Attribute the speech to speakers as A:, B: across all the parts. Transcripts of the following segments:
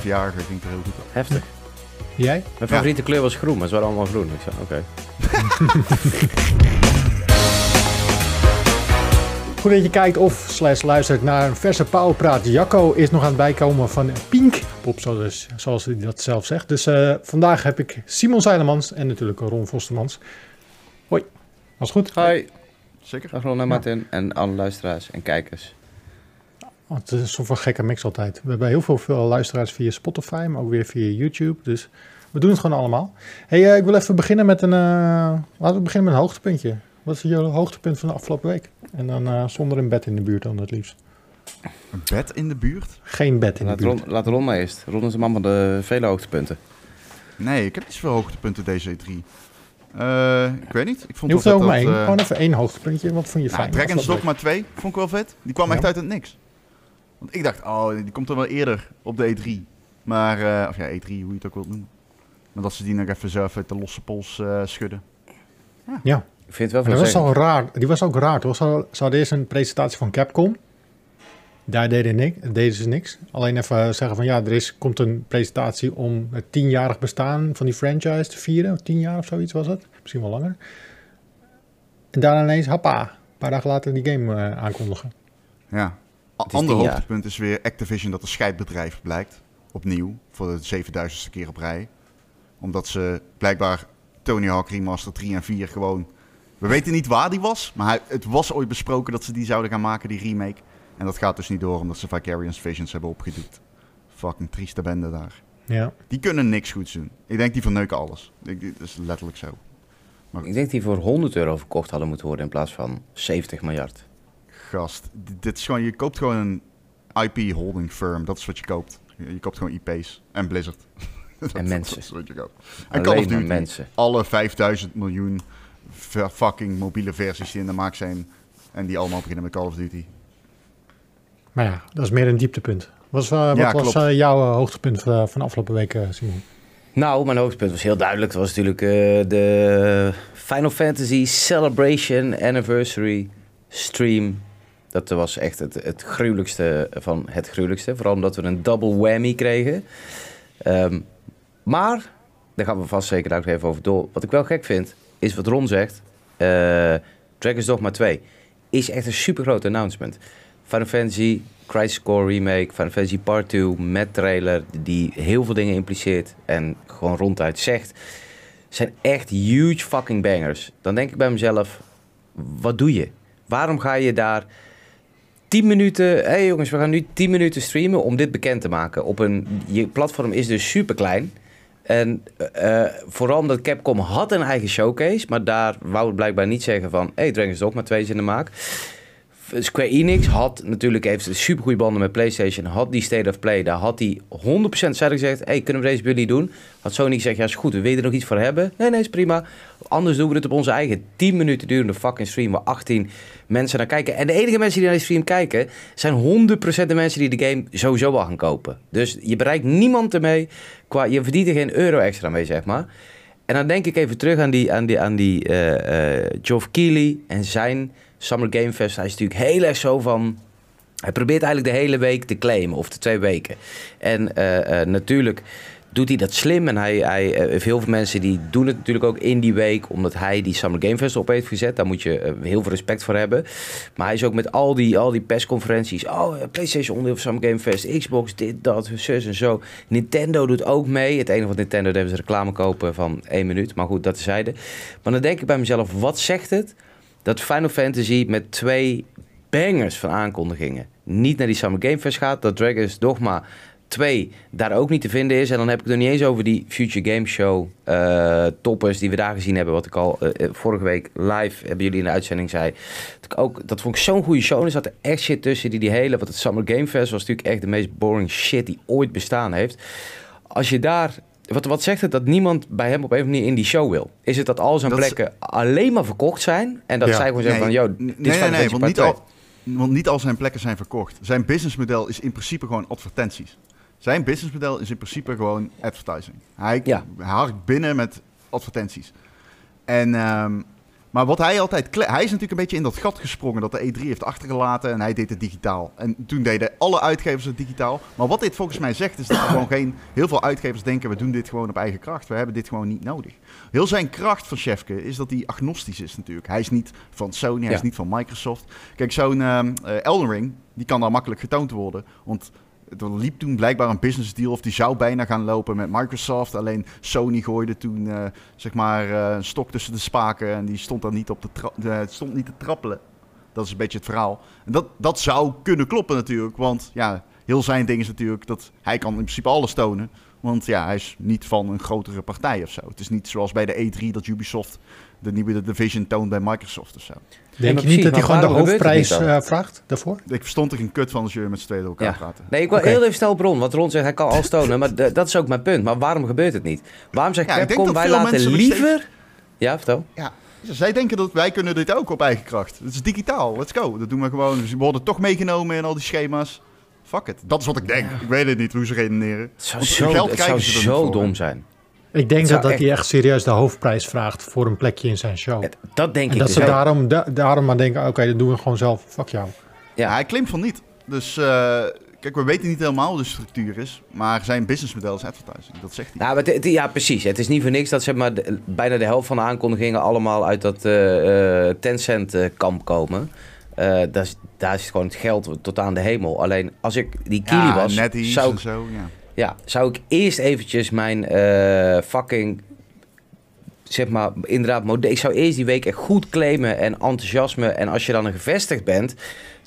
A: verjaardag ging er heel goed op.
B: Heftig.
C: Jij?
B: Mijn favoriete kleur was groen, maar ze waren allemaal groen. Ik zei, oké.
C: Goed dat je kijkt of slash luistert naar een verse powerpraat. Jacco is nog aan het bijkomen van Pink Pop, zoals, zoals hij dat zelf zegt. Dus eh, vandaag heb ik Simon Zeilemans en natuurlijk Ron Vostermans. Hoi, was goed?
B: Hoi.
A: Zeker.
B: Dag Ron en Martin en alle luisteraars en kijkers.
C: Oh, het is zo'n gekke mix altijd. We hebben heel veel, veel luisteraars via Spotify, maar ook weer via YouTube. Dus we doen het gewoon allemaal. hey, eh, ik wil even beginnen met een... eh, laten we beginnen met een hoogtepuntje. Wat is jullie hoogtepunt van de afgelopen week? En dan eh, zonder een bed in de buurt dan het liefst.
A: Een bed in de buurt?
C: Geen bed in de
B: Laat
C: buurt.
B: Ron, laat Ron maar eerst. Ron is de man van de vele hoogtepunten.
A: Nee, ik heb niet zoveel hoogtepunten deze E3. Eh, ik weet niet. Ik vond
C: Je hoeft
A: wel
C: er ook
A: vet
C: maar één. Gewoon even één hoogtepuntje. Wat vond je
A: nou,
C: fijn?
A: Dragon's Dogma 2 vond ik wel vet. Die kwam echt uit het niks. Want ik dacht, oh, die komt er wel eerder op de E3. Maar, eh, of ja, E3, hoe je het ook wilt noemen. Maar dat ze die nog even zelf uit de losse pols eh, schudden.
C: week? Ja,
B: Ik vind het wel
C: dat was
B: veel
C: al raar. Die was ook raar. toch? Ze ze hadden eerst een presentatie van Capcom. Daar deden, niks, deden ze niks. Alleen even zeggen van ja, er is, komt een presentatie om het tienjarig bestaan van die franchise te vieren. Tien jaar of zoiets was het. Misschien wel langer. En daarna ineens, happa, een paar dagen later die game eh, aankondigen.
A: Ja. Ander hoogtepunt is weer Activision dat een scheidbedrijf blijkt. Opnieuw, voor de 7000ste keer op rij. Omdat ze blijkbaar Tony Hawk Remaster 3 en 4 gewoon... We weten niet waar die was, maar hij, het was ooit besproken dat ze die zouden gaan maken, die remake. En dat gaat dus niet door, omdat ze Vicarious Visions hebben opgedoekt. Fucking trieste bende daar.
C: Ja.
A: Die kunnen niks goeds doen. Ik denk die verneuken alles. Ik, dit is letterlijk zo.
B: Ik denk dat die voor 100 euro verkocht hadden moeten worden in plaats van 70 miljard.
A: Gast, dit, dit is gewoon, je koopt gewoon een IP holding firm. Dat is wat je koopt. Je, je koopt gewoon IP's en Blizzard. Dat-
B: En mensen.
A: Dat is wat je koopt. En Call of Duty.
B: mensen.
A: Alle 5000 miljoen fucking mobiele versies die in de markt zijn. En die allemaal beginnen met Call of Duty.
C: Maar ja, dat is meer een dieptepunt. Was, eh, wat
A: Ja,
C: was eh, jouw eh, hoogtepunt van de afgelopen week, Simon?
B: Nou, mijn hoogtepunt was heel duidelijk. Het was natuurlijk eh, de Final Fantasy Celebration Anniversary stream. Dat was echt het, het gruwelijkste van het gruwelijkste. Vooral omdat we een double whammy kregen. Ehm, maar, daar gaan we vast zeker ook even over door. Wat ik wel gek vind, is wat Ron zegt. eh Dragon's Dogma 2 is echt een super groot announcement. Final Fantasy Crisis Core Remake, Final Fantasy Part 2 met trailer die heel veel dingen impliceert en gewoon ronduit zegt, zijn echt huge fucking bangers. Dan denk ik bij mezelf, wat doe je? Waarom ga je daar 10 minuten, hé hey jongens, we gaan nu 10 minuten streamen om dit bekend te maken. Op een, je platform is dus super klein. En eh, vooral omdat Capcom had een eigen showcase, maar daar wou het blijkbaar niet zeggen van, hé, hey, Dragon's Dogma 2 is in de maak. Square Enix had natuurlijk heeft super goede banden met PlayStation. Had die State of Play. Daar had hij 100% zeiden gezegd: hey, kunnen we deze bij jullie doen? Had Sony gezegd: ja, is goed. We willen er nog iets voor hebben. Nee, nee, is prima. Anders doen we het op onze eigen 10 minuten durende fucking stream. Waar 18 mensen naar kijken. En de enige mensen die naar die stream kijken. zijn 100% de mensen die de game sowieso al gaan kopen. Dus je bereikt niemand ermee. Qua, je verdient er geen euro extra mee, zeg maar. En dan denk ik even terug aan die, aan die, aan die eh, eh, Geoff Keighley en zijn Summer Game Fest. Hij is natuurlijk heel erg zo van... Hij probeert eigenlijk de hele week te claimen, of de twee weken. En eh, eh, natuurlijk doet hij dat slim. En hij, hij heeft heel veel mensen die doen het natuurlijk ook in die week... omdat hij die Summer Game Fest op heeft gezet. Daar moet je heel veel respect voor hebben. Maar hij is ook met al die, al die persconferenties... oh, PlayStation onderdeel van Summer Game Fest... Xbox, dit, dat, zus en zo. Nintendo doet ook mee. Het enige wat Nintendo doet, hebben ze reclame kopen van één minuut. Maar goed, dat tezijde. Maar dan denk ik bij mezelf, wat zegt het... dat Final Fantasy met twee bangers van aankondigingen... niet naar die Summer Game Fest gaat... dat Dragon's Dogma 2 daar ook niet te vinden is. En dan heb ik het nog niet eens over die Future Game Show eh, toppers die we daar gezien hebben. Wat ik al eh, eh, vorige week live, hebben jullie in de uitzending zei. Dat, ook, dat vond ik zo'n goede show. En er zat er echt shit tussen die die hele... Want het Summer Game Fest was natuurlijk echt de meest boring shit die ooit bestaan heeft. Als je daar... Wat, wat zegt het dat niemand bij hem op een of andere manier in die show wil? Is het dat al zijn
A: Dat is- plekken alleen maar verkocht zijn? En dat
C: Ja.
A: zij gewoon zeggen van... Yo,
B: Oh,
A: dit nee, is nee, nee, want niet, 2. Al, want niet al zijn plekken zijn verkocht. Zijn businessmodel is in principe gewoon advertenties. Zijn businessmodel is in principe gewoon advertising. Hij,
B: Ja.
A: hij harkt binnen met advertenties. En ehm, Maar wat hij altijd... Hij is natuurlijk een beetje in dat gat gesprongen dat de E3 heeft achtergelaten en hij deed het digitaal. En toen deden alle uitgevers het digitaal. Maar wat dit volgens mij zegt is dat er gewoon geen... Heel veel uitgevers denken, we doen dit gewoon op eigen kracht. We hebben dit gewoon niet nodig. Heel zijn kracht van Chefke is dat hij agnostisch is natuurlijk. Hij is niet van Sony, hij
B: Ja.
A: is niet van Microsoft. Kijk, zo'n ehm, eh, Elden Ring, die kan daar makkelijk getoond worden. Want er liep toen blijkbaar een business deal of die zou bijna gaan lopen met Microsoft. Alleen Sony gooide toen eh, zeg maar eh, een stok tussen de spaken en die stond dan niet op de eh, stond niet te trappelen. Dat is een beetje het verhaal. En dat, dat zou kunnen kloppen natuurlijk, want ja, heel zijn ding is natuurlijk dat hij kan in principe alles tonen. Want ja, hij is niet van een grotere partij of zo. Het is niet zoals bij de E3 dat Ubisoft de nieuwe Division toont bij Microsoft of zo.
C: Denk je niet
B: precies,
C: dat hij gewoon de hoofdprijs eh, vraagt daarvoor?
A: Ik verstond er geen kut van als je met z'n tweeën door elkaar
B: Ja.
A: praten.
B: Nee, ik wil heel even stel bron. Want Ron zegt hij kan alles tonen. Maar dat is ook mijn punt. Maar waarom gebeurt het niet? Waarom zegt
A: Ja,
B: Capcom wij laten liever... Ja, vertel.
A: Ja, zij denken dat wij kunnen dit ook op eigen kracht. Het is digitaal, let's go. Dat doen we gewoon. Ze worden toch meegenomen in al die schema's. Fuck it. Dat is wat ik denk. Ik weet het niet hoe ze redeneren.
B: Het zou
A: Want
B: zo,
A: geld
B: het
A: krijgen
B: zou
A: ze niet
B: zo dom zijn.
C: Ik denk dat, dat
B: echt-
C: hij echt serieus de hoofdprijs vraagt voor een plekje in zijn show.
B: Dat denk
C: en
B: ik
C: dat
B: dus
C: ze
B: ook.
C: daarom, da- daarom maar denken, oké, dat doen we gewoon zelf. Fuck jou.
B: Ja.
A: Hij claimt van niet. Dus eh, kijk, we weten niet helemaal hoe de structuur is. Maar zijn businessmodel is advertising. Dat zegt hij.
B: Nou, maar het- het- ja, precies. Het is niet voor niks dat zeg maar, de- bijna de helft van de aankondigingen allemaal uit dat eh, eh, Tencent-kamp komen. Eh, daar, is, daar is gewoon het geld tot aan de hemel. Alleen als ik die Kili
A: ja,
B: was, zou
A: zo. Ja.
B: Ja, zou ik eerst eventjes mijn eh, fucking, zeg maar, inderdaad, ik zou eerst die week echt goed claimen en enthousiasme. En als je dan gevestigd bent,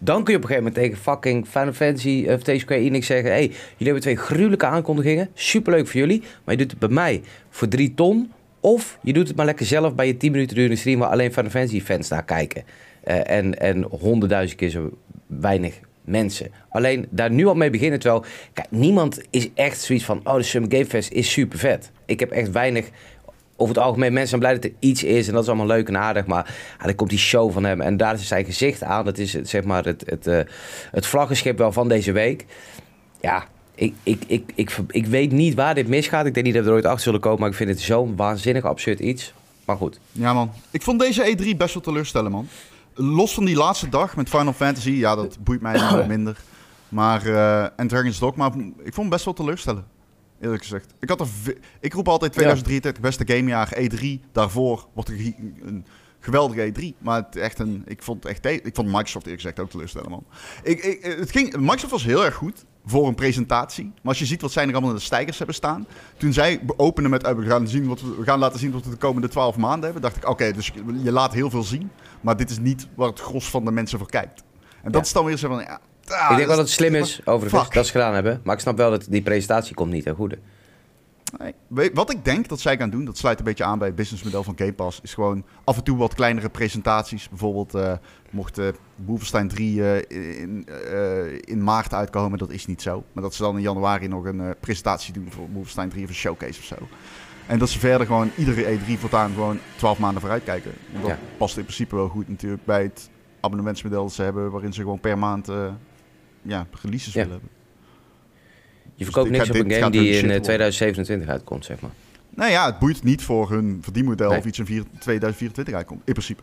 B: dan kun je op een gegeven moment tegen fucking Final Fantasy of tegen Square Enix zeggen... hey, jullie hebben twee gruwelijke aankondigingen, superleuk voor jullie, maar je doet het bij mij voor drie ton... Of je doet het maar lekker zelf bij je 10 minuten durende stream waar alleen Final Fantasy fans naar kijken. Eh, en, en honderdduizend keer zo weinig mensen. Alleen daar nu al mee beginnen. Terwijl, kijk, niemand is echt zoiets van: oh, de Summer Game Fest is super vet. Ik heb echt weinig. Over het algemeen, mensen zijn blij dat er iets is en dat is allemaal leuk en aardig. Maar dan komt die show van hem en daar is zijn gezicht aan. Dat is zeg maar het, het, eh, het vlaggenschip wel van deze week. Ja, ik, ik, ik, ik, ik weet niet waar dit misgaat. Ik denk niet dat we er ooit achter zullen komen. Maar ik vind het zo'n waanzinnig absurd iets. Maar goed.
A: ja, man. Ik vond deze E3 best wel teleurstellend, man. Los van die laatste dag met Final Fantasy. Ja, dat boeit mij nog minder. Maar, eh en Dragon's Dogma. Ik vond hem best wel teleurstellend. Eerlijk gezegd. Ik, had er ik roep altijd 2033 beste gamejaar. E3 daarvoor wordt een, gi- een geweldige E3. Maar het echt een, ik vond echt... Ik vond Microsoft eerlijk gezegd ook teleurstellend, man. Ik, ik, het ging, Microsoft was heel erg goed voor een presentatie. Maar als je ziet wat zij er allemaal in de stijgers hebben staan. Toen zij openen met... eh, we, gaan zien wat we, we gaan laten zien wat we de komende 12 maanden hebben. Dacht ik, oké, dus je laat heel veel zien. Maar dit is niet waar het gros van de mensen voor kijkt. En dat
B: Ja.
A: is dan weer zo van... Ja, ah,
B: ik denk wel dat het slim is, overigens,
A: Fuck.
B: dat ze gedaan hebben. Maar ik snap wel dat die presentatie komt niet ten goede.
A: Wat ik denk dat zij gaan doen, dat sluit een beetje aan bij het businessmodel van Game Pass, is gewoon af en toe wat kleinere presentaties. Bijvoorbeeld eh, mocht eh Wolfenstein 3 eh, in, eh, in maart uitkomen, dat is niet zo. Maar dat ze dan in januari nog een eh, presentatie doen voor Wolfenstein 3 of een showcase of zo. En dat ze verder gewoon iedere E3 voortaan gewoon 12 maanden vooruit kijken. En dat
B: Ja.
A: past in principe wel goed natuurlijk bij het abonnementsmodel dat ze hebben, waarin ze gewoon per maand eh, ja, releases
B: Ja.
A: willen hebben.
B: Je verkoopt
A: dit
B: niks
A: gaat-
B: op een game die in
A: shit
B: eh,
A: worden.
B: 2027 uitkomt, zeg maar.
A: Nou ja, het boeit niet voor hun verdienmodel
B: Nee.
A: of iets in vier- 2024 uitkomt. In principe.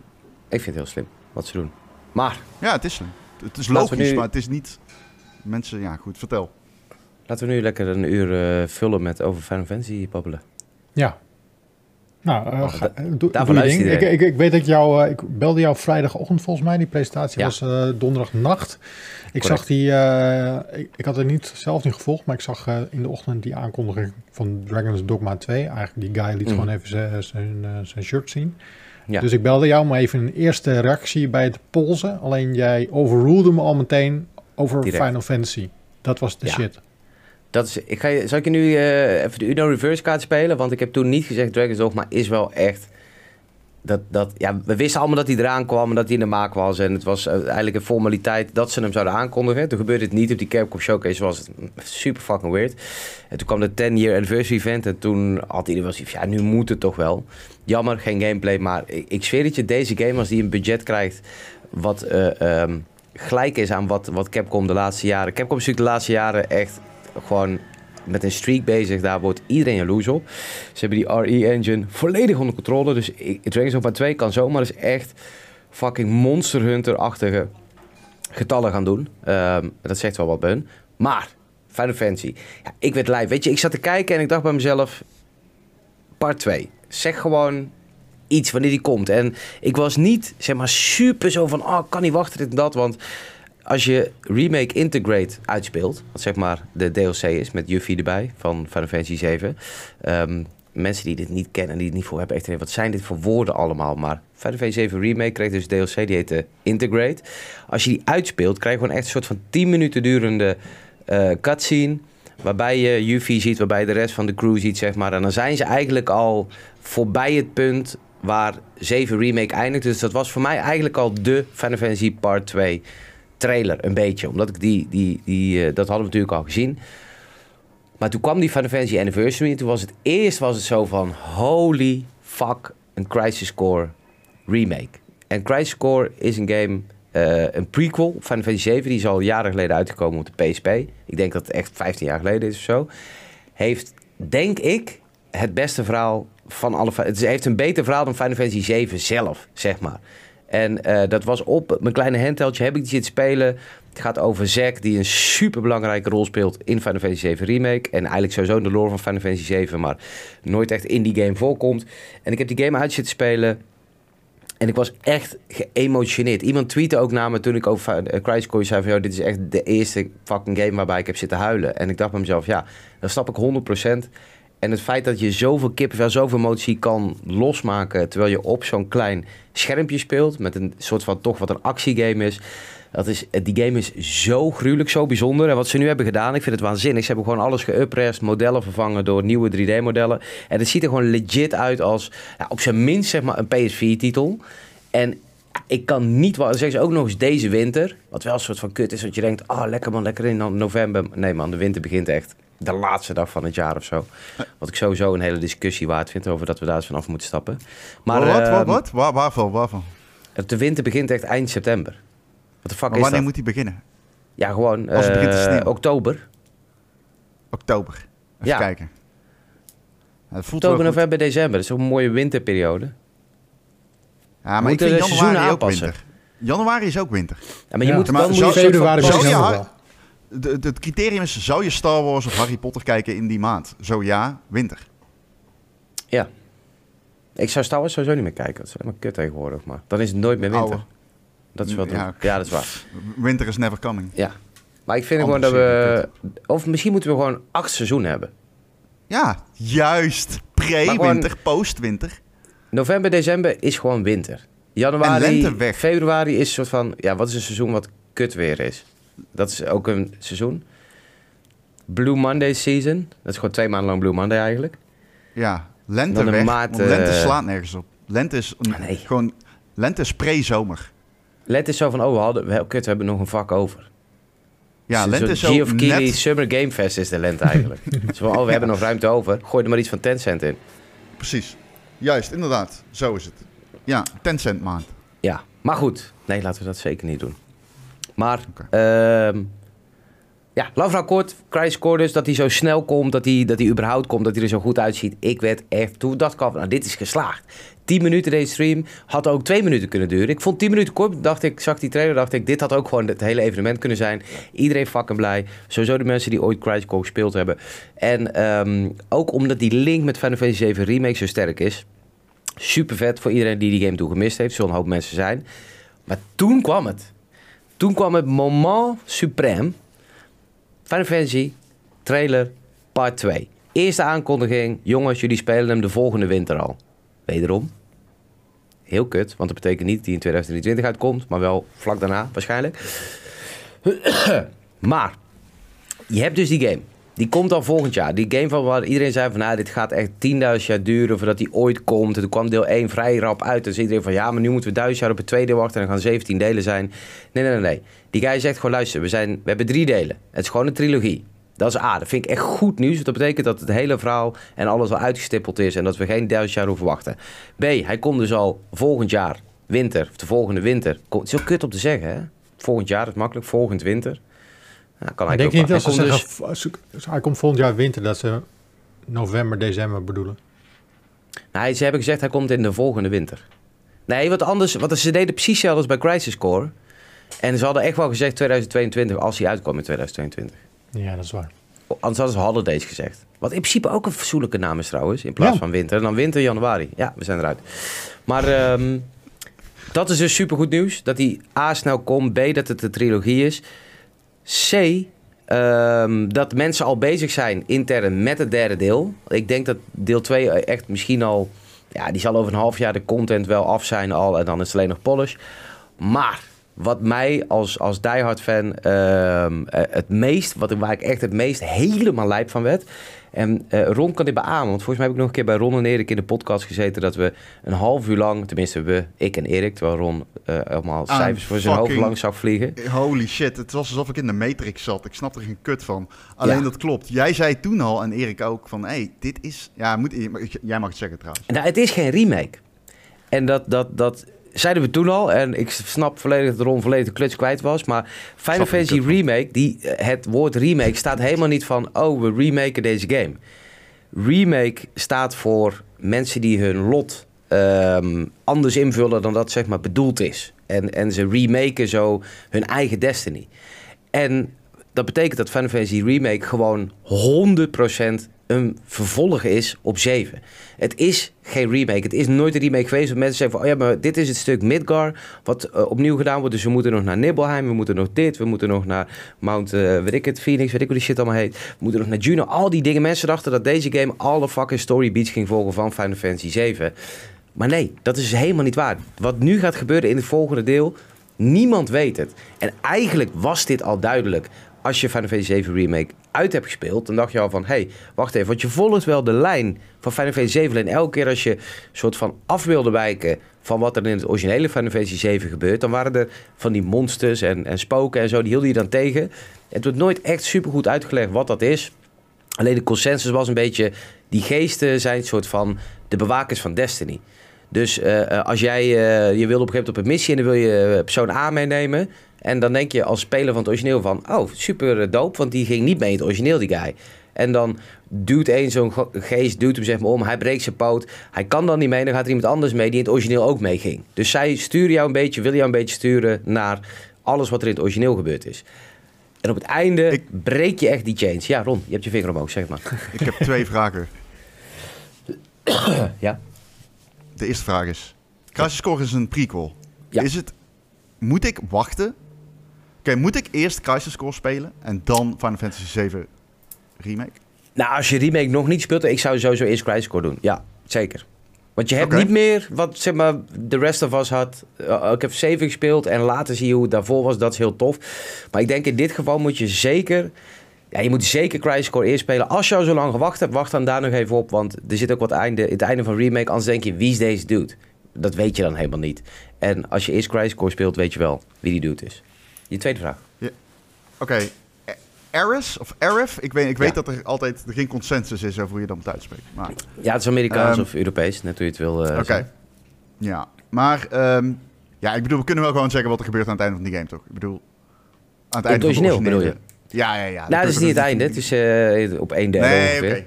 B: Ik vind het heel slim wat ze doen. Maar
A: Ja, het is slim. Het is logisch,
B: nu-
A: maar het is niet... Mensen, ja goed, vertel.
B: laten we nu lekker een uur eh, vullen met over Final Fantasy babbelen.
C: Ja. Nou, ga- doe,
B: daarvoor
C: ding. Ik, ik, ik weet dat ik jou... eh, ik belde jou vrijdagochtend volgens mij. Die presentatie
B: Ja.
C: was eh, donderdagnacht. Ik
B: Correct.
C: zag die... ik, ik had het niet, zelf niet gevolgd, maar ik zag in de ochtend die aankondiging van Dragon's Dogma 2. Eigenlijk die guy liet
B: Mhm.
C: gewoon even zijn- shirt zien.
B: Ja.
C: Dus ik belde jou om even een eerste reactie bij het polsen. Alleen jij overrulede me al meteen over
B: Direct.
C: Final Fantasy. Dat was de
B: Ja.
C: shit.
B: Dat is, ik ga je, zal ik je nu eh, even de Uno Reverse kaart spelen? Want ik heb toen niet gezegd Dragon's Dogma is wel echt... Dat, dat, ja, we wisten allemaal dat hij eraan kwam en dat hij in de maak was. En het was eigenlijk een formaliteit dat ze hem zouden aankondigen. Toen gebeurde het niet op die Capcom Showcase. was het super fucking weird. En toen kwam de 10 year anniversary event. En toen had iedereen wel ja, nu moet het toch wel. Jammer, geen gameplay. Maar ik, ik zweer dat je deze game, als die een budget krijgt... wat eh, ehm, gelijk is aan wat, wat Capcom de laatste jaren... Capcom is natuurlijk de laatste jaren echt gewoon met een streak bezig. Daar wordt iedereen jaloers op. Ze hebben die RE-engine volledig onder controle. Dus Dragon's Dogma 2 kan zomaar eens echt fucking Monster Hunter-achtige getallen gaan doen. Ehm, dat zegt wel wat bij hun. Maar, Final Fantasy. Ja, ik werd live. Weet je, ik zat te kijken en ik dacht bij mezelf... Part 2. Zeg gewoon iets wanneer die komt. En ik was niet, zeg maar, super zo van... Oh, kan niet wachten, dit en dat. Want als je Remake Integrate uitspeelt... wat zeg maar de DLC is met Yuffie erbij van Final Fantasy 7... ehm, mensen die dit niet kennen, die het niet voor hebben... echt wat zijn dit voor woorden allemaal? Maar Final Fantasy 7 Remake kreeg dus DLC, die heette Integrate. Als je die uitspeelt, krijg je gewoon echt een soort van 10 minuten durende eh, cutscene... Waarbij je Yuffie ziet, waarbij je de rest van de crew ziet, zeg maar. En dan zijn ze eigenlijk al voorbij het punt waar 7 Remake eindigt. Dus dat was voor mij eigenlijk al de Final Fantasy Part 2 trailer, een beetje. Omdat ik die, die, die eh, dat hadden we natuurlijk al gezien. Maar toen kwam die Final Fantasy Anniversary en toen was het eerst was het zo van... Holy fuck, een Crisis Core remake. En Crisis Core is een game, eh, een prequel op Final Fantasy 7. Die is al jaren geleden uitgekomen op de PSP. Ik denk dat het echt 15 jaar geleden is of zo. Heeft, denk ik, het beste verhaal van alle... Het heeft een beter verhaal dan Final Fantasy 7 zelf, zeg maar. En eh, dat was op mijn kleine handheldje, heb ik die zitten spelen. Het gaat over Zack, die een super belangrijke rol speelt in Final Fantasy 7 Remake. En eigenlijk sowieso in de lore van Final Fantasy 7, maar nooit echt in die game voorkomt. En ik heb die game uit zitten spelen. En ik was echt geëmotioneerd. Iemand tweette ook naar me toen ik over uh, zei van... Dit is echt de eerste fucking game waarbij ik heb zitten huilen. En ik dacht bij mezelf, ja, dan snap ik 100%. En het feit dat je zoveel kippenvel, zoveel emotie kan losmaken... terwijl je op zo'n klein schermpje speelt... met een soort van toch wat een actiegame is... Dat is, die game is zo gruwelijk, zo bijzonder. En wat ze nu hebben gedaan, ik vind het waanzinnig. Ze hebben gewoon alles geupprest, modellen vervangen door nieuwe 3D-modellen. En het ziet er gewoon legit uit als ja, op zijn minst zeg maar een PS4-titel. En ik kan niet wat. Zeggen ze ook nog eens deze winter. Wat wel een soort van kut is. Dat je denkt, ah, oh, lekker man, lekker in november. Nee man, de winter begint echt de laatste dag van het jaar of zo. Wat ik sowieso een hele discussie waard vind over dat we daar eens vanaf moeten stappen.
A: Maar, wat, wat, wat? Waar, waarvan, waarvan?
B: De winter begint echt eind september. Wat de fuck
A: maar
B: is
A: wanneer
B: dat?
A: moet hij beginnen?
B: Ja, gewoon
A: Als het begint te
B: eh,
A: sneeuwen.
B: oktober.
A: Oktober. Even
B: Ja.
A: kijken. Voelt
B: Oktober, november, december. Dat is ook een mooie winterperiode.
A: Ja, maar ik
B: moeten
A: vind januari ook
B: aanpassen.
A: winter. Januari is ook winter.
B: Ja, maar je
C: Ja.
B: moet
A: Maar
B: dan
A: zo-
B: moet je
C: Februari
A: zo-
C: begint
A: ja. Het criterium is, zou je Star Wars of Harry Potter kijken in die maand? Zo ja, winter.
B: Ja. Ik zou Star Wars sowieso niet meer kijken. Dat is helemaal kut tegenwoordig. Maar dan is het nooit meer winter. Dat is wel
A: Ja,
B: ja, dat is waar.
A: Winter is never coming.
B: Ja. Maar ik vind gewoon dat we... Of misschien moeten we gewoon acht seizoenen hebben.
A: Ja, juist. Pre-winter, post-winter.
B: November, december is gewoon winter. Januari,
A: En lente weg.
B: februari is een soort van... Ja, wat is een seizoen wat kut weer is? Dat is ook een seizoen. Blue Monday season. Dat is gewoon twee maanden lang Blue Monday eigenlijk.
A: Ja, lente weg.
B: maart,
A: lente
B: eh,
A: slaat nergens op. Lente is
B: Ah, nee.
A: gewoon... Lente is pre-zomer.
B: Let is zo van, oh, we hadden, we, kut, we hebben nog een vak over.
A: Ja, lente is zo net...
B: Summer Game Fest is de lente eigenlijk. zo van, oh, we hebben nog ruimte over. Gooi er maar iets van Tencent in.
A: Precies. Juist, inderdaad. Zo is het. Ja, 10 cent maand.
B: Ja, maar goed. Nee, laten we dat zeker niet doen. Maar,
A: Oké.
B: ehm, ja, lang verhaal kort. Core dus, dat hij zo snel komt, dat hij, dat hij überhaupt komt, dat hij er zo goed uitziet. Ik werd echt, toen dat kwam, nou, dit is geslaagd. 10 minuten deze stream, had ook 2 minuten kunnen duren. Ik vond 10 minuten kort, dacht ik, zag die trailer, dacht ik, dit had ook gewoon het hele evenement kunnen zijn. Iedereen fucking blij. Sowieso de mensen die ooit Crisis Core gespeeld hebben. En ehm, ook omdat die link met Final Fantasy 7 Remake zo sterk is. Super vet voor iedereen die die game toen gemist heeft. Zullen een hoop mensen zijn. Maar toen kwam het. Toen kwam het moment suprême. Final Fantasy trailer part 2. Eerste aankondiging. Jongens, jullie spelen hem de volgende winter al. Wederom. Heel kut, want dat betekent niet dat hij in 2023 uitkomt. Maar wel vlak daarna waarschijnlijk. maar, je hebt dus die game. Die komt al volgend jaar. Die game van waar iedereen zei van... Nou, dit gaat echt 10.000 jaar duren voordat die ooit komt. En kwam deel 1 vrij rap uit. Zei iedereen van... Ja, maar nu moeten we 1000 jaar op het tweede wachten. En dan gaan 17 delen zijn. Nee, nee, nee, nee. Die guy zegt gewoon... Luister, we, zijn, we hebben drie delen. Het is gewoon een trilogie. Dat is A. Dat vind ik echt goed nieuws. Want dat betekent dat het hele verhaal en alles al uitgestippeld is. En dat we geen 1000 jaar hoeven wachten. B. Hij komt dus al volgend jaar winter. Of de volgende winter. Het is ook kut om te zeggen, hè? Volgend jaar is makkelijk. Volgend winter. Ja, kan
C: Maar
B: hij
C: denk je niet
B: wel.
C: ze
B: Hij
C: zeggen,
B: dus-
C: als- hij komt volgend jaar winter, dat ze november, december bedoelen?
B: Nee, ze hebben gezegd hij komt in de volgende winter. Nee, wat anders. Want ze deden precies hetzelfde als bij Crisis Core. En ze hadden echt wel gezegd 2022 als hij uitkwam in 2022.
C: Ja, dat is waar.
B: Anders hadden ze Holidays gezegd. Wat in principe ook een fatsoenlijke naam is trouwens. In plaats
C: Ja.
B: van winter. En dan winter, januari. Ja, we zijn eruit. Maar ehm, dat is dus supergoed nieuws. Dat die A snel komt. B dat het de trilogie is. C ehm, dat mensen al bezig zijn intern met het derde deel. Ik denk dat deel 2 echt misschien al... Ja, die zal over een half jaar de content wel af zijn al. En dan is het alleen nog polish. Maar wat mij als, als diehard fan ehm, eh, het meest, wat, waar ik echt het meest helemaal lijp van werd. En eh, Ron kan dit beamen, want volgens mij heb ik nog een keer bij Ron en Erik in de podcast gezeten dat we een half uur lang, tenminste we, ik en Erik, terwijl Ron eh allemaal
A: Ah,
B: cijfers voor zijn hoofd lang zag vliegen.
A: Holy shit, het was alsof ik in de Matrix zat. Ik snap er geen kut van. Alleen
B: Ja.
A: dat klopt. Jij zei toen al, en Erik ook, van hé, hey, dit is... Ja, moet, jij mag het zeggen trouwens.
B: Nou, het is geen remake. En dat, dat, dat zeiden we toen al. En ik snap volledig dat Ron volledig de kluts kwijt was. Maar Final Fantasy. Remake, die, eh, het woord remake staat helemaal niet van... oh, we remaken deze game. Remake staat voor mensen die hun lot ehm, anders invullen dan dat zeg maar bedoeld is. En, en ze remaken zo hun eigen destiny. En dat betekent dat Final Fantasy Remake gewoon 100% een vervolg is op 7. Het is geen remake. Het is nooit een remake geweest. Mensen zeggen van, oh ja, maar dit is het stuk Midgar wat eh, opnieuw gedaan wordt. Dus we moeten nog naar Nibelheim, we moeten nog dit, we moeten nog naar Mount, weet ik het, Phoenix, weet ik hoe die shit allemaal heet. We moeten nog naar Juno. Al die dingen. Mensen dachten dat deze game alle fucking story beats ging volgen van Final Fantasy 7. Maar nee, dat is helemaal niet waar. Wat nu gaat gebeuren in het volgende deel, niemand weet het. En eigenlijk was dit al duidelijk. Als je Final Fantasy 7 Remake uit hebt gespeeld, dan dacht je al van... hé, hey, wacht even, want je volgt wel de lijn van Final Fantasy 7. En elke keer als je soort van af wilde wijken van wat er in het originele Final Fantasy 7 gebeurt... dan waren er van die monsters en, en spoken en zo, die hielden je dan tegen. Het wordt nooit echt supergoed uitgelegd wat dat is. Alleen de consensus was een beetje... die geesten zijn een soort van de bewakers van Destiny. Dus eh, eh, als jij, eh, je wil op een gegeven moment op een missie en dan wil je persoon A meenemen. En dan denk je als speler van het origineel van, oh super eh, dope, want die ging niet mee in het origineel die guy. En dan duwt een zo'n ge- geest, duwt hem zeg maar om, hij breekt zijn poot. Hij kan dan niet mee, dan gaat er iemand anders mee die in het origineel ook meeging. Dus zij sturen jou een beetje, willen jou een beetje sturen naar alles wat er in het origineel gebeurd is. En op het einde
A: Ik-
B: breek je echt die chains. Ja Ron, je hebt je vinger omhoog, zeg maar.
A: Ik heb twee vragen.
B: ja.
A: De eerste vraag is... Crisis Core is een prequel.
B: Ja.
A: Is het... Moet ik wachten? Oké, moet ik eerst Crisis Core spelen en dan Final Fantasy 7 Remake?
B: Nou, als je remake nog niet speelt, ik zou sowieso eerst Crisis Core doen. Ja, zeker. Want je hebt niet meer wat zeg maar de rest of us had. Uh, ik heb 7 gespeeld en later zie je hoe het daarvoor was. Dat is heel tof. Maar ik denk in dit geval moet je zeker... Ja, je moet zeker Crisis Core eerst spelen. Als je al zo lang gewacht hebt, wacht dan daar nog even op. Want er zit ook wat einde, het einde van remake. Anders denk je, wie is deze dude? Dat weet je dan helemaal niet. En als je eerst Crisis Core speelt, weet je wel wie die dude is. Je tweede vraag.
A: Oké, A- Aris of Arif? Ik weet, ik weet
B: Ja.
A: dat er altijd er geen consensus is over hoe je dat moet uitspreken. Maar
B: Ja, het is Amerikaans
A: Ehm,
B: of Europees, net hoe je het wil eh,
A: Oké. Ja, maar ehm, ja, ik bedoel, we kunnen wel gewoon zeggen wat er gebeurt aan het einde van die game, toch? Ik bedoel, aan het einde
B: origineel,
A: van de
B: bedoel
A: originele- Ja, ja, ja.
B: Nou, dat is niet het einde. Het is eh, op één derde
A: Nee.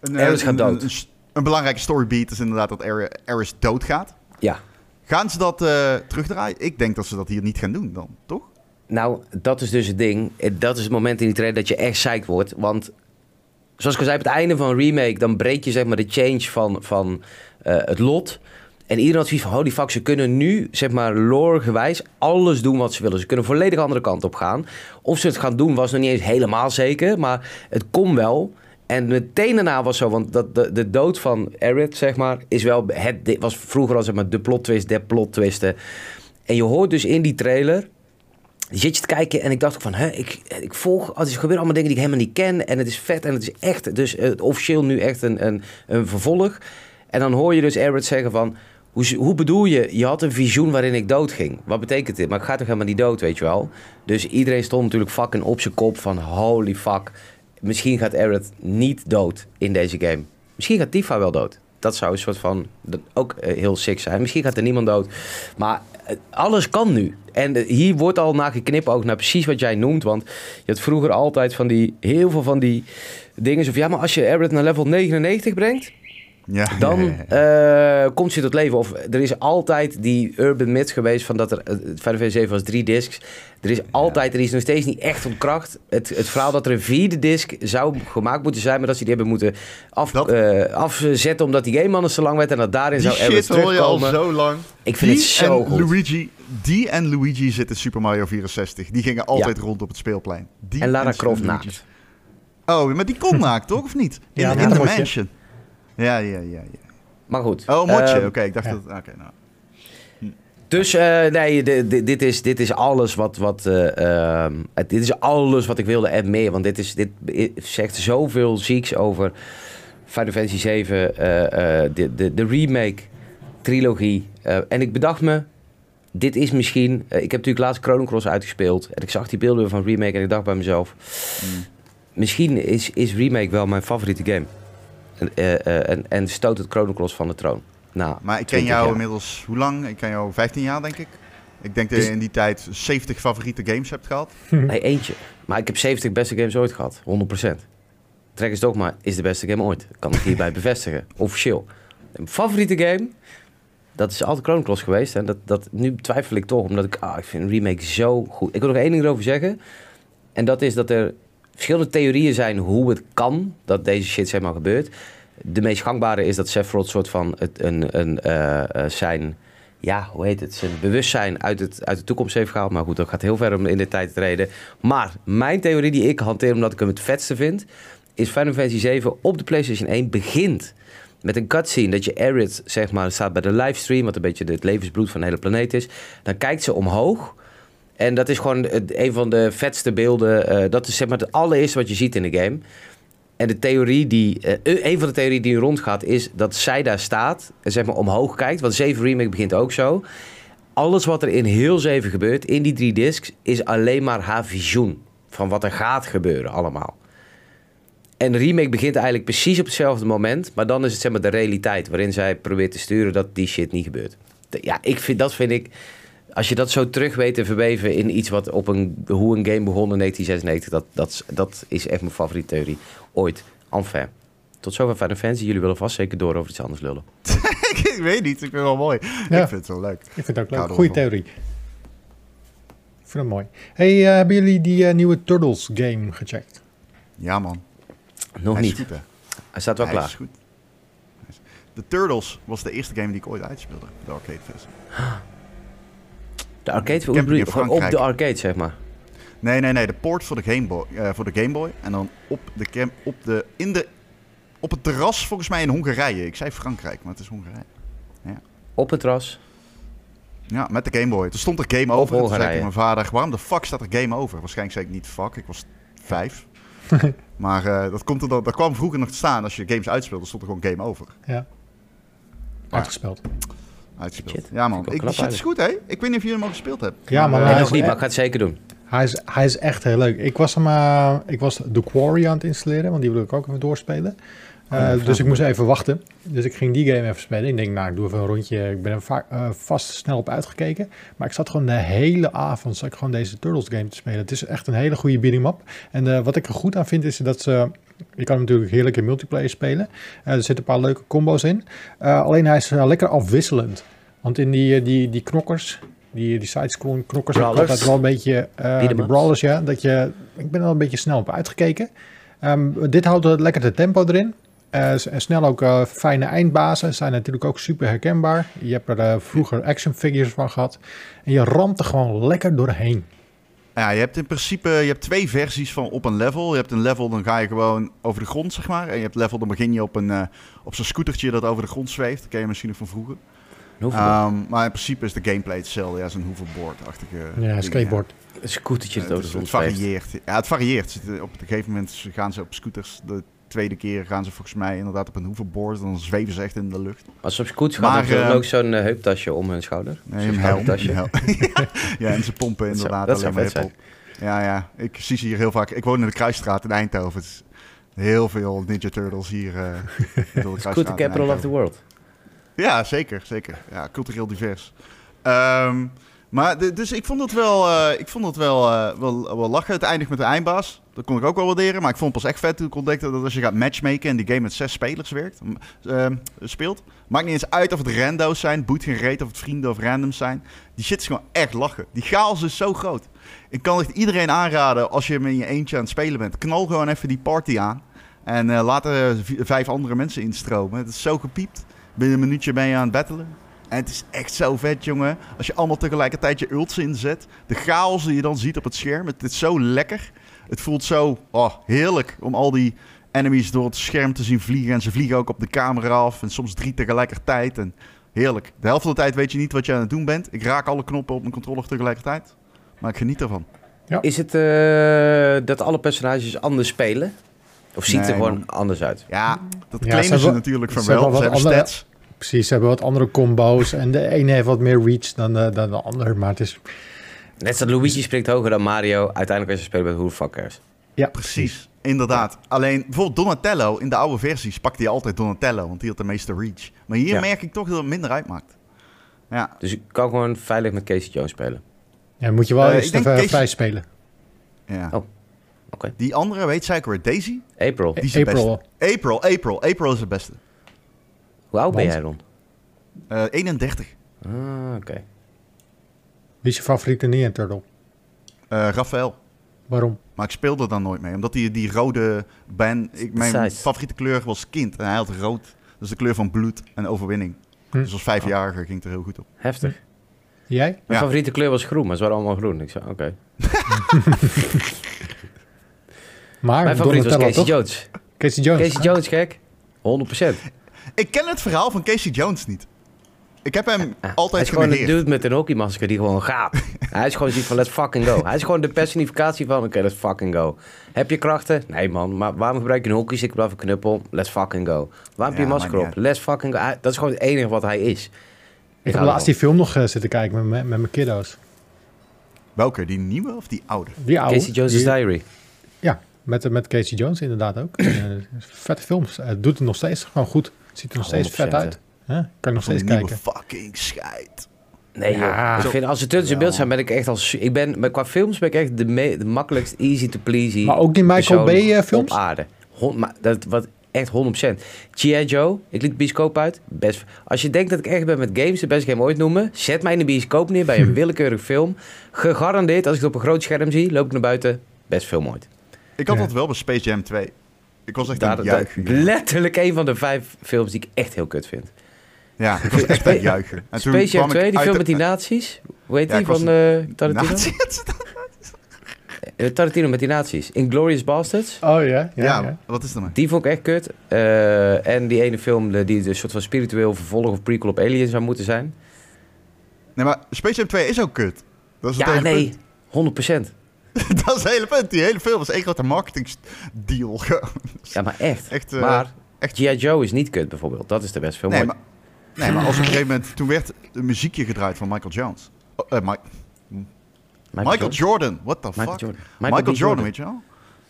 A: Een, eh,
B: gaat dood.
A: Een, een, een belangrijke storybeat is inderdaad dat Aris doodgaat.
B: Ja.
A: Gaan ze dat terugdraaien? Ik denk dat ze dat hier niet gaan doen dan, toch?
B: Nou, dat is dus het ding. Dat is het moment in die trailer dat je echt psyched wordt. Want zoals ik al zei, op het einde van een remake... dan breek je zeg maar de change van, van eh, het lot. En iedereen had zoiets van... holy fuck, ze kunnen nu, zeg maar, lore-gewijs... alles doen wat ze willen. Ze kunnen volledig de andere kant op gaan. Of ze het gaan doen was nog niet eens helemaal zeker. Maar het kon wel... En meteen daarna was zo, want dat, de, de dood van Aerith, zeg maar, is wel het, was vroeger al zeg maar de plot twist, de plot twisten. En je hoort dus in die trailer zit je te kijken en ik dacht ook van, hè, ik, ik volg, oh, er gebeuren allemaal dingen die ik helemaal niet ken en het is vet en het is echt, dus eh, officieel nu echt een, een, een vervolg. En dan hoor je dus Aerith zeggen van, hoe, hoe bedoel je, je had een visioen waarin ik dood ging. Wat betekent dit? Maar ik ga toch helemaal niet dood, weet je wel. Dus iedereen stond natuurlijk fucking op zijn kop van, holy fuck, misschien gaat Aerith niet dood in deze game. Misschien gaat Tifa wel dood. dat zou een soort van ook eh, heel sick zijn. Misschien gaat er niemand dood. Maar alles kan nu. En eh, hier wordt al naar geknippen ook naar precies wat jij noemt. Want je had vroeger altijd van die, heel veel van die dingen. Van, ja, maar als je Aerith naar level 99 brengt,
A: Ja,
B: dan
A: ja, ja, ja.
B: eh, komt ze tot leven. Of er is altijd die urban myth geweest van dat er... eh, Het Final Fantasy 7 was drie discs. Er is altijd, er is nog steeds niet echt ontkracht. Het, het verhaal dat er een vierde disc zou gemaakt moeten zijn... maar dat ze die hebben moeten af,
A: Dat-
B: eh, afzetten omdat die game anders te lang werd... en dat daarin
A: Die
B: zou
A: shit hoor je al
B: terugkomen.
A: zo lang.
B: Ik vind
A: die
B: het zo
A: en
B: goed.
A: Luigi, die en Luigi zitten in Super Mario 64. Die gingen altijd rond op het speelplein. Die
B: En Lara
A: en
B: Croft naakt.
A: Oh, maar die kon naakt, toch? Of niet? In,
C: Ja,
A: in de
C: motje.
A: Ja, ja, ja, ja.
B: Maar goed.
A: Oh, motje.
B: Ehm,
A: Oké, ik dacht
C: ja.
A: dat... Oké, nou.
B: Dus eh, nee, dit, is, dit is alles wat. wat eh, ehm, dit is alles wat ik wilde en meer. Want dit, is, dit zegt zoveel zieks over Final Fantasy 7, eh, eh, de, de, de remake, trilogie. Eh, en ik bedacht me. Dit is misschien. ik heb natuurlijk laatst Chrono Cross uitgespeeld. En ik zag die beelden van remake. En ik dacht bij mezelf.
A: Mm.
B: Misschien is, is remake wel mijn favoriete game. En, eh, eh, en, en stoot het Cross van de troon. Nou,
A: Maar ik ken
B: 20
A: jou
B: jaar.
A: inmiddels... Hoe lang? Ik ken jou 15 jaar, denk ik. Ik denk dat
B: Dus-
A: je in die tijd 70 favoriete games hebt gehad.
B: Nee, eentje. Maar ik heb 70 beste games ooit gehad. 100%. Dragon's Dogma is de beste game ooit. Kan ik hierbij bevestigen. Officieel. Mijn favoriete game, dat is altijd Chrono geweest. En dat, dat, nu twijfel ik toch, omdat ik, ah, ik vind een remake zo goed. Ik wil nog één ding erover zeggen. En dat is dat er verschillende theorieën zijn hoe het kan dat deze shit zeg maar gebeurt. De meest gangbare is dat Sephiroth soort van het, een, een, eh, eh, zijn, ja, hoe heet het, zijn bewustzijn uit, het, uit de toekomst heeft gehaald. Maar goed, dat gaat heel ver om in de tijd te treden. Maar mijn theorie die ik hanteer omdat ik hem het vetste vind, is Final Fantasy 7 op de PlayStation 1 begint met een cutscene dat je Aerith, zeg maar, staat bij de livestream, wat een beetje het levensbloed van de hele planeet is. Dan kijkt ze omhoog. En dat is gewoon een van de vetste beelden. eh, dat is zeg maar het allereerste wat je ziet in de game. En de theorie die, eh, een van de theorieën die rondgaat is dat zij daar staat en zeg maar omhoog kijkt. Want 7 Remake begint ook zo. Alles wat er in heel 7 gebeurt, in die drie discs, is alleen maar haar visioen. Van wat er gaat gebeuren allemaal. En remake begint eigenlijk precies op hetzelfde moment. Maar dan is het zeg maar de realiteit waarin zij probeert te sturen dat die shit niet gebeurt. Ja, ik vind, dat vind ik... Als je dat zo terug weet te verweven in iets wat op een... Hoe een game begon in 1996, dat, dat, dat is echt mijn favoriete theorie. Ooit. Enfin. Tot zover Final Fantasy. Jullie willen vast zeker door over iets anders lullen.
A: ik weet niet, ik vind het wel mooi.
C: Ja.
A: Ik vind het wel leuk.
C: Ik vind het ook leuk. Goeie theorie. Ik vind het mooi. Hey, eh, hebben jullie die eh, nieuwe Turtles game gecheckt?
A: Ja man,
B: Nog
A: hij
B: niet.
A: is goed hè.
B: Hij staat wel
A: Hij
B: klaar.
A: is goed. De Turtles was de eerste game die ik ooit uitspeelde. De arcade versie.
B: De arcade, hoe
A: Camping
B: bedoel je?
A: in
B: Gewoon op de arcade, zeg maar.
A: Nee, nee, nee. De port voor de Game Boy. eh, voor de Game Boy. En dan op, de cam, op, de, in de, op het terras volgens mij in Hongarije. Ik zei Frankrijk, maar het is Hongarije.
B: Op het ras.
A: Ja, met de Game Boy. Toen stond er Game Over. En toen zei ik mijn vader, waarom de fuck staat er Game Over? Waarschijnlijk zei ik niet fuck, ik was vijf. maar eh, dat, komt er dan, dat kwam vroeger nog te staan. Als je games uitspeelde, stond er gewoon Game Over.
C: Ja. Uitgespeeld.
A: Uitgespeeld.
B: Shit,
A: Ja man,
B: ik
A: die shit is goed hè. Ik weet niet of jullie hem al gespeeld hebben.
C: Ja, maar
A: eh,
B: Nee,
C: hij
B: nog
C: is
B: niet, maar ik ga het zeker doen.
C: Hij is, hij is echt heel leuk. Ik was, hem, eh, ik was The Quarry aan het installeren, want die wil ik ook even doorspelen. Eh,
A: Oh, ja,
C: dus ik moest even wachten. Dus ik ging die game even spelen. Ik denk, nou, ik doe even een rondje. Ik ben er eh, vast snel op uitgekeken. Maar ik zat gewoon de hele avond zat ik gewoon deze Turtles game te spelen. Het is echt een hele goede beat'em up. En eh, wat ik er goed aan vind, is dat ze... Je kan hem natuurlijk heerlijk in multiplayer spelen. Eh, er zitten een paar leuke combo's in. Eh, alleen hij is eh, lekker afwisselend. Want in die, die, die knokkers, die, die sidescroll knokkers, heb ik
B: Brawlers.
C: altijd wel een beetje... de brawlers, ja. Dat je, ik ben er al een beetje snel op uitgekeken. Ehm, dit houdt lekker de tempo erin. En snel ook fijne eindbazen. Zijn natuurlijk ook super herkenbaar. Je hebt er vroeger action figures van gehad. En je ramt er gewoon lekker doorheen.
A: Ja, je hebt in principe je hebt twee versies van op een level. Je hebt een level, dan ga je gewoon over de grond, zeg maar. En je hebt level, dan begin je op, een, eh, op zo'n scootertje dat over de grond zweeft. Dat ken je misschien nog van vroeger. Ehm, maar in principe is de gameplay hetzelfde. Ja, zo'n hoverboard-achtige
C: Ja, skateboard.
B: een scootertje dat
A: Het,
B: over de
A: is-
B: grond
A: het
B: zweeft.
A: varieert. Ja, het varieert. Op een gegeven moment gaan ze op scooters. De tweede keer gaan ze volgens mij inderdaad op een hoverboard. Dan zweven ze echt in de lucht.
B: Als ze op scooter gaan,
A: Maar,
B: hebben ze dan
A: eh,
B: ook zo'n eh, heuptasje om hun schouder.
A: Nee, een helm. ja, en ze pompen
B: Dat
A: inderdaad
B: dat zou
A: alleen maar hip-hop. Ja, ja. Ik zie ze hier heel vaak. Ik woon in de Kruisstraat in Eindhoven. Is Heel veel Ninja Turtles hier. eh door staan in
B: capital of the world.
A: Ja, zeker, zeker. Ja, cultureel divers. Ehm, maar de- dus ik vond het wel, eh, ik vond het wel, wel, wel lachen. Het eindigt met de eindbaas. Dat kon ik ook wel waarderen. Maar ik vond het pas echt vet toen ik ontdekte dat als je gaat matchmaken en die game met zes spelers werkt, ehm, speelt. Maakt niet eens uit of het rando's zijn, boet geen reet of het vrienden of randoms zijn. Die shit is gewoon echt lachen. Die chaos is zo groot. Ik kan echt iedereen aanraden als je met je eentje aan het spelen bent. Knal gewoon even die party aan. En eh, laat er vijf andere mensen instromen. Het is zo gepiept. Binnen een minuutje ben je aan het battelen. En het is echt zo vet, jongen. Als je allemaal tegelijkertijd je ults inzet. De chaos die je dan ziet op het scherm. Het is zo lekker. Het voelt zo oh, heerlijk om al die enemies door het scherm te zien vliegen. En ze vliegen ook op de camera af. En soms drie tegelijkertijd. En heerlijk. De helft van de tijd weet je niet wat je aan het doen bent. Ik raak alle knoppen op mijn controller tegelijkertijd. Maar ik geniet ervan.
B: Is het eh, dat alle personages anders spelen? Of ziet het er
A: Nee,
B: gewoon
A: man.
B: anders uit?
A: Ja, dat
C: Ja,
A: claimen
C: ze hebben-
A: natuurlijk van
C: ze hebben
A: wel. Ze hebben
C: andere-
A: stats.
C: Precies, ze hebben wat andere combo's. En de ene heeft wat meer reach dan de, dan de ander. Maar het is...
B: Net zoals Luigi springt hoger dan Mario. Uiteindelijk als je speelt met Who the fuck cares?
C: Ja,
A: Precies, inderdaad. Alleen bijvoorbeeld Donatello, in de oude versies pakte hij altijd Donatello, want die had de meeste reach. Maar hier
B: Ja.
A: merk ik toch dat het minder uitmaakt. Ja,
B: Dus ik kan gewoon veilig met Casey Jones spelen.
C: Ja, moet je wel
A: Eh,
C: eerst
A: ik denk
C: even
A: Casey-
C: vrij spelen.
A: ja.
B: Oh, oké.
A: Die andere, weet zij ook weer, Daisy?
B: April.
A: Die is het
C: April.
A: April, April, April is het beste.
B: Hoe oud ben jij, Ron?
A: Eh 31.
B: Ah, oké.
C: Wie is je favoriete Ninja Turtle?
A: Eh Rafael.
C: Waarom?
A: Maar ik speelde dan nooit mee, omdat die, die rode band... Ik, mijn
B: Size.
A: favoriete kleur was kind en hij had rood. Dat is de kleur van bloed en overwinning.
C: Hm.
A: Dus als vijfjarige ging het er heel goed op.
B: Heftig.
C: Jij?
B: Mijn
A: Ja.
B: favoriete kleur was groen, maar ze waren allemaal groen. Ik zei, oké.
C: Maar
B: Mijn favoriet was Casey
C: toch?
B: Jones.
C: Casey Jones.
B: Casey Jones, gek. 100%.
A: Ik ken het verhaal van Casey Jones niet. Ik heb hem
B: Ja, hij
A: altijd
B: is gewoon een dude met een hockeymasker die gewoon gaat. hij is gewoon zoiets van, let's fucking go. Hij is gewoon de personificatie van, oké, let's fucking go. Heb je krachten? Nee man, maar waarom gebruik je een hockeystick in plaats van knuppel? Let's fucking go. Waarom heb je
A: Ja,
B: een masker op? Let's fucking go. Hij- dat is gewoon het enige wat hij is.
C: Ik heb laatst die film nog eh, zitten kijken met, mijn- met mijn kiddo's.
A: Welke? Die nieuwe of die oude?
C: Die oude.
B: Casey Jones'
C: die-
B: Diary.
C: Ja, met, met Casey Jones inderdaad ook. Eh, vette films. Het doet het nog steeds gewoon goed. Het ziet er nog steeds
B: 100%,
C: vet uit. Hè? Kan ik nog steeds kijken.
A: fucking scheid.
B: Nee
C: Ja.
B: Ik vind, als ze tussen in beeld zijn, ben ik echt als... Ik ben, maar qua films ben ik echt de, me- de makkelijkst easy to pleasy
C: Maar ook die Michael Bay eh, films?
B: op aarde. Maar dat, wat echt 100%. G.I. Joe, ik liet de bioscoop uit. Best, als je denkt dat ik echt ben met games, de beste game ooit noemen, zet mij in de bioscoop neer bij een willekeurig film. Gegarandeerd, als ik het op een groot scherm zie, loop ik naar buiten. Best film ooit.
A: Ik had
C: Ja.
A: dat wel bij Space Jam 2. Ik was echt
B: Daar,
A: juichen.
B: letterlijk een van de vijf films die ik echt heel kut vind.
A: Ja, ik was echt aan het juichen. En toen
B: Space Jam
A: kwam ik
B: 2, die film met die nazi's. Hoe heet
A: Ja,
B: die
A: was
B: van eh Tarantino?
A: Nazi-
B: Eh, Tarantino met die nazi's. Inglourious Bastards.
C: Oh ja, ja,
A: Ja,
C: ja.
A: wat is er nou?
B: Die vond ik echt kut. Eh, en die ene film die een soort van spiritueel vervolg of prequel op Alien zou moeten zijn.
A: Nee, maar Space Jam 2 is ook kut. Dat is het
B: Ja,
A: hele
B: nee.
A: punt.
B: 100%.
A: dat is het hele punt. Die hele film is één grote marketing deal.
B: Ja, maar echt.
A: Echt,
B: maar
A: echt-
B: G.I. Joe is niet kut bijvoorbeeld. Dat is de beste film
A: nee,
B: ooit.
A: maar, nee, maar als op een gegeven moment... Toen werd een muziekje gedraaid van Michael Jones. Oh, eh, Mi- Michael,
B: Jordan.
A: What the
B: Michael
A: fuck?
B: Jordan.
A: Michael. Jordan, weet je wel?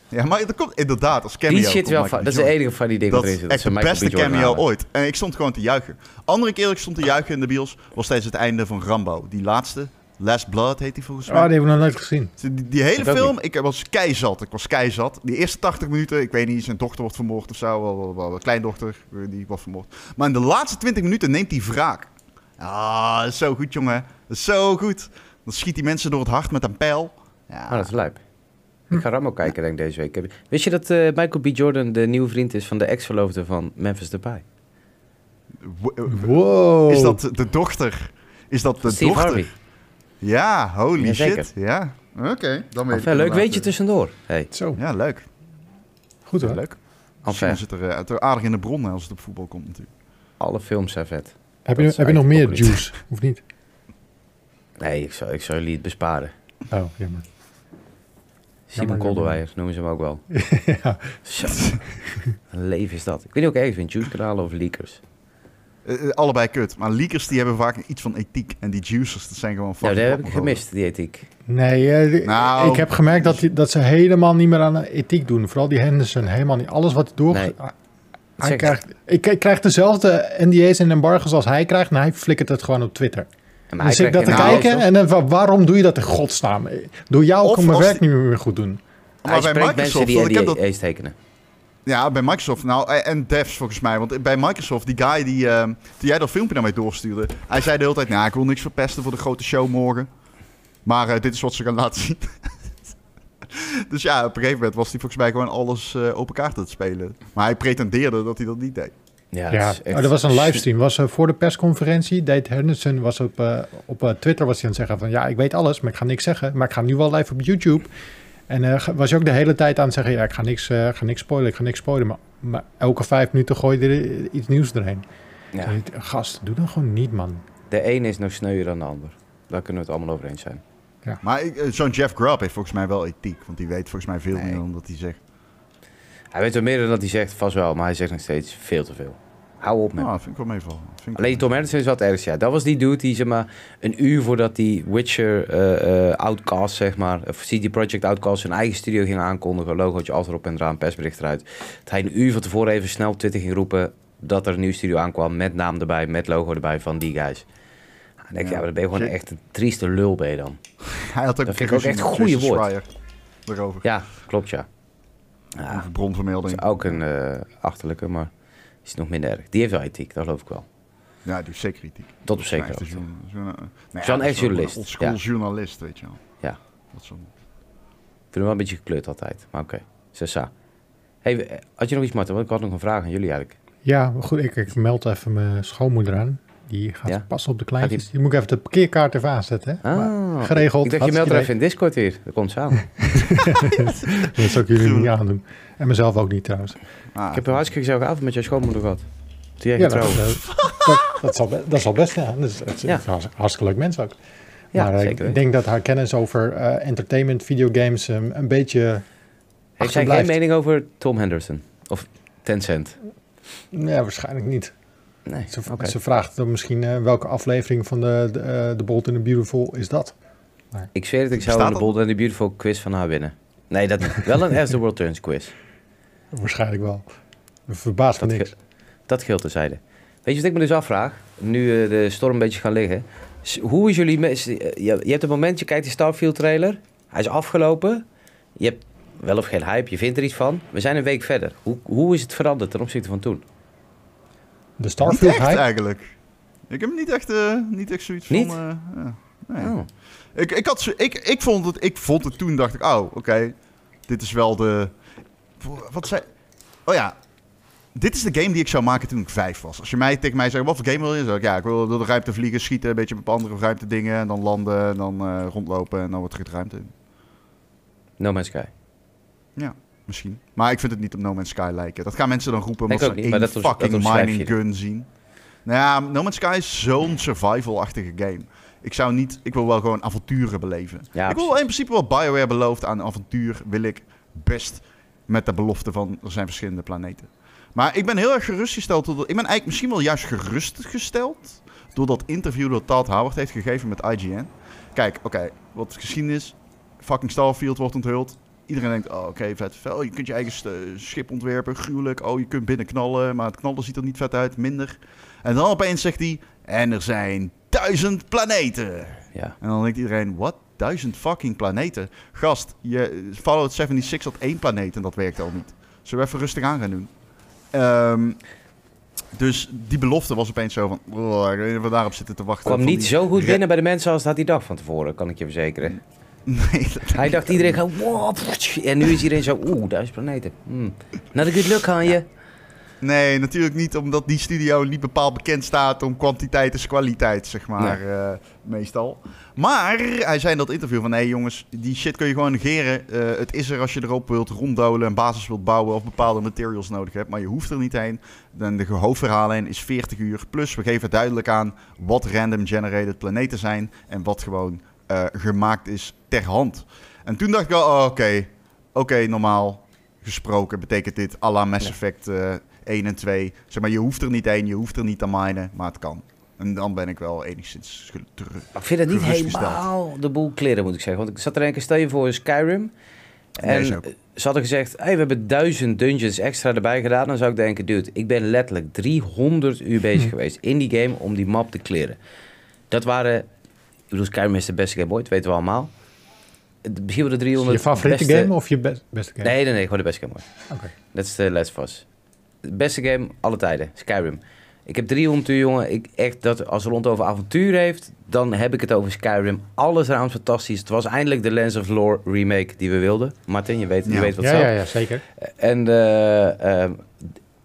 A: Ja, maar dat komt inderdaad als cameo.
B: Die shit
A: komt
B: wel van. Dat is de enige van die dingen
A: Dat
B: erin
A: is echt de beste cameo
B: halen.
A: ooit. En ik stond gewoon te juichen. Andere keer dat ik stond te juichen in de bios was steeds het einde van Rambo. Die laatste, Last Blood heet die volgens
C: Oh,
A: mij.
C: die hebben we nog nooit gezien.
A: Die, die hele film, ik was keizat. Ik was keizat. Die eerste 80 minuten, ik weet niet, zijn dochter wordt vermoord of zo. Wel, wel, wel, wel, kleindochter, die wordt vermoord. Maar in de laatste 20 minuten neemt hij wraak. Ah, dat is zo goed, jongen. Dat is zo goed. Dan schiet die mensen door het hart met een pijl. Ja,
B: Oh, dat is lijp. Ik ga Rambo kijken denk ik deze week. Wist je dat eh, Michael B. Jordan de nieuwe vriend is van de ex-verloofde van Memphis Depay?
A: Eh,
C: Wow.
A: Is dat de dochter? Is dat de
B: Steve
A: dochter?
B: Harvey.
A: Ja, holy
B: Jazeker.
A: shit. Ja, oké. dan weet ik
B: Enfin, leuk weetje tussendoor. Hey,
C: Zo,
A: Ja, leuk.
C: goed
A: Ja,
C: hoor.
A: leuk.
B: enfin,
A: zit er, eh, het er aardig in de bron als het op voetbal komt natuurlijk.
B: alle films zijn vet.
C: Heb je, heb je nog meer juice? Of niet?
B: Nee, ik zou, ik zou jullie het besparen.
C: Oh, jammer.
B: Simon Kolderweijer noemen ze hem ook wel.
C: ja.
B: Zo. Een leven is dat. Ik weet niet ook ergens in Juice kanalen of leakers.
A: Eh, eh, allebei kut. Maar leakers die hebben vaak iets van ethiek. En die juicers, dat zijn gewoon
B: Nou,
A: fucking
B: dat heb ik gemist, die ethiek.
C: Nee, eh,
A: Nou,
C: ik heb gemerkt dat, die- dat ze helemaal niet meer aan ethiek doen. Vooral die Henderson, helemaal niet. Alles wat hij doet,
B: Nee.
C: hij krijgt, ik, ik krijg dezelfde NDA's en embargo's als hij krijgt. En hij flikkert het gewoon op Twitter.
B: Maar
C: Dan
B: hij
C: zit ik dat
B: krijgt
C: te kijken en dan van, waarom doe je dat in godsnaam? Door jou
A: Of
C: kan mijn werk niet meer goed doen.
B: Hij
A: Maar bij
B: spreekt mensen
A: Microsoft,
B: die
A: want ik heb dat-
B: NDA's tekenen.
A: Ja, bij Microsoft. Nou, eh, en devs volgens mij. Want bij Microsoft, die guy die, eh, die jij dat filmpje naar mij doorstuurde. Hij zei de hele tijd, nou, ik wil niks verpesten voor de grote show morgen. Maar eh, dit is wat ze gaan laten zien. dus ja, op een gegeven moment was hij volgens mij gewoon alles eh, open kaart aan het spelen. Maar hij pretendeerde dat hij dat niet deed.
B: Ja,
C: Ja,
B: dat is echt...
C: oh, er was een livestream. Was voor de persconferentie. Dave Henderson was op, op Twitter was hij aan het zeggen van ja, ik weet alles, maar ik ga niks zeggen. Maar ik ga nu wel live op YouTube. En eh, was je ook de hele tijd aan het zeggen, ja, ik ga niks, eh, ga niks spoilen, ik ga niks spoilen. Maar, maar elke vijf minuten gooi je er iets nieuws erheen.
B: Ja.
C: Gast, doe dat gewoon niet, man.
B: De een is nog sneuier dan de ander. Daar kunnen we het allemaal over eens zijn.
A: Maar ik, eh, zo'n Jeff Grubb heeft volgens mij wel ethiek. Want die weet volgens mij veel
B: Nee.
A: meer dan dat hij zegt.
B: Hij weet wel meer dan dat hij zegt, vast wel. Maar hij zegt nog steeds veel te veel. Hou op met
A: vind ik wel meevallen.
B: Alleen Tom Henderson is wat ergens. Ja, dat was die dude die zeg maar een uur voordat die Witcher eh, eh, Outcast zeg maar, of CD Projekt Outcast zijn eigen studio ging aankondigen, logootje altijd erop en eraan, persbericht eruit. Dat hij een uur van tevoren even snel op Twitter ging roepen dat er een nieuw studio aankwam met naam erbij, met logo erbij van die guys. Dan denk ik,
A: Ja.
B: ja, maar dan ben je gewoon echt een trieste lul ben je dan.
A: Hij had ook
B: Dat vind ik ook echt een
A: Jason
B: woord. Ja, klopt ja. Ja, dat
A: bronvermelding.
B: is ook een eh, achterlijke, maar is nog minder erg. Die heeft wel ethiek, dat geloof ik wel.
A: Ja, die heeft zeker kritiek.
B: Tot op zekere hoogte. Zo'n
A: ja,
B: echt journalist,
A: Old school
B: ja.
A: journalist, weet je wel.
B: Ja.
A: Dat zo.
B: Ik vind hem wel een beetje gekleurd altijd. Maar oké, Sessa. Hey, had je nog iets, Marten? Want ik had nog een vraag aan jullie eigenlijk.
C: Ja, maar goed, ik, ik meld even mijn schoonmoeder aan. Die gaat
B: Ja.
C: passen op de kleintjes. Die moet ik even de parkeerkaart even aanzetten. Hè? Maar
B: Ah,
C: geregeld.
B: Ik dacht, je meldt er even in Discord weer. Dat komt samen.
C: Dat zou ik jullie niet aandoen. En mezelf ook niet trouwens.
A: Ah,
B: ik heb een hartstikke gezellige avond met jouw schoonmoeder gehad. Jij
C: Ja, dat, dat, dat, dat, zal, dat zal best, ja. Dat is, dat is
B: Ja.
C: een hartstikke- leuk mens ook.
B: Ja,
C: maar eh,
B: zeker.
C: ik denk dat haar kennis over eh, entertainment, videogames um, een beetje
B: Heeft zij geen mening over Tom Henderson? Of Tencent?
C: Ja, waarschijnlijk niet.
B: Nee,
C: Ze, ze vraagt dan misschien eh, welke aflevering van de, de, eh, The Bold and the Beautiful is dat?
B: Ik zweer het, ik zou
A: dat?
B: Bold and the Beautiful quiz van haar winnen. Nee, dat niet. Wel een As the World Turns quiz.
C: Waarschijnlijk wel. Verbaast me
B: Dat,
C: niks.
B: dat geldt terzijde. Weet je wat ik me dus afvraag? Nu eh, de storm een beetje gaan liggen. Hoe is jullie... eh, Je, hebt een moment, je kijkt de Starfield trailer. Hij is afgelopen. Je hebt wel of geen hype, je vindt er iets van. We zijn een week verder. Hoe, hoe is het veranderd ten opzichte van toen?
C: De
A: Niet
C: Starfield
A: echt
C: hype?
A: eigenlijk. Ik heb niet echt, eh, niet echt zoiets
B: Niet?
A: van... eh, ja. nee.
B: Oh.
A: Ik, ik, had, zo- ik, ik, vond het, ik vond het toen, dacht ik, oh, oké. dit is wel de... Wat zei... Oh ja, dit is de game die ik zou maken toen ik vijf was. Als je mij tegen mij zegt, wat voor game wil je? Zeg ik, ja, ik wil door de ruimte vliegen, schieten, een beetje op andere ruimte dingen. En dan landen, en dan eh, rondlopen en dan wordt er ruimte in.
B: No Man's Sky.
A: Misschien. Maar ik vind het niet op No Man's Sky lijken. Dat gaan mensen dan roepen omdat
B: ook
A: ze
B: niet, maar
A: één
B: dat was-
A: fucking
B: dat
A: mining gun zien. Nou ja, No Man's Sky is zo'n survival-achtige game. Ik zou niet... Ik wil wel gewoon avonturen beleven.
B: Ja,
A: ik wil in principe wat BioWare belooft aan avontuur... wil ik best met de belofte van... er zijn verschillende planeten. Maar ik ben heel erg gerustgesteld... Door, ik ben eigenlijk misschien wel juist gerustgesteld... door dat interview dat Todd Howard heeft gegeven met IGN. Kijk, oké, wat geschiedenis... fucking Starfield wordt onthuld... Iedereen denkt, oh oké, vet. Vel, je kunt je eigen schip ontwerpen, gruwelijk. Oh, je kunt binnen knallen, maar het knallen ziet er niet vet uit, minder. En dan opeens zegt hij, en er zijn duizend planeten.
B: Ja.
A: En dan denkt iedereen, wat? Duizend fucking planeten? Gast, je, Fallout 76 had één planeet en dat werkte al niet. Zullen we even rustig aan gaan doen? Ehm, dus die belofte was opeens zo van, oh, ik weet niet of we daarop zitten te wachten.
B: Kwam niet zo goed binnen bij de mensen als dat hij dacht van tevoren, kan ik je verzekeren.
A: Nee,
B: Hij dacht iedereen gaat, wow, en nu is iedereen zo, oeh, duizend planeten. Hmm. Nou, de good luck aan je.
A: Nee, natuurlijk niet, omdat die studio niet bepaald bekend staat om kwantiteit is kwaliteit, zeg maar, eh, meestal. Maar hij zei in dat interview van, hé hey jongens, die shit kun je gewoon negeren. Eh, het is er als je erop wilt ronddolen, een basis wilt bouwen of bepaalde materials nodig hebt, maar je hoeft er niet heen. Dan de hoofdverhaallijn is 40 uur, plus we geven duidelijk aan wat random generated planeten zijn en wat gewoon eh, gemaakt is ter hand. En toen dacht ik wel, oh, oké, oké, normaal gesproken betekent dit à la Mass. Effect... eh, 1 en 2. Zeg maar, je hoeft er niet één, je hoeft er niet te minen, maar het kan. En dan ben ik wel enigszins terug.
B: Ik vind het niet helemaal de boel kleren, moet ik zeggen. Want ik zat er een keer, stel je voor Skyrim. En ze hadden gezegd, hey, we hebben duizend dungeons extra erbij gedaan. Dan zou ik denken, dude, ik ben letterlijk 300 uur bezig geweest in die game om die map te clearen. Dat waren, ik bedoel, Skyrim is de beste game ooit, weten we allemaal. Het- Misschien wel de 300
C: je favoriete
B: beste-
C: game of je be- beste game?
B: Nee, nee, nee, gewoon de beste game ooit.
C: Oké.
B: Dat is de Last of Us. De beste game alle tijden, Skyrim. Ik heb 300 uur, jongen. Ik, echt, dat, als Rond over avontuur heeft, dan heb ik het over Skyrim. Alles eraan is fantastisch. Het was eindelijk de Lens of Lore remake die we wilden. Martin, je weet, je weet wat
C: Ja,
B: zo.
C: ja, ja, zeker.
B: En eh, eh,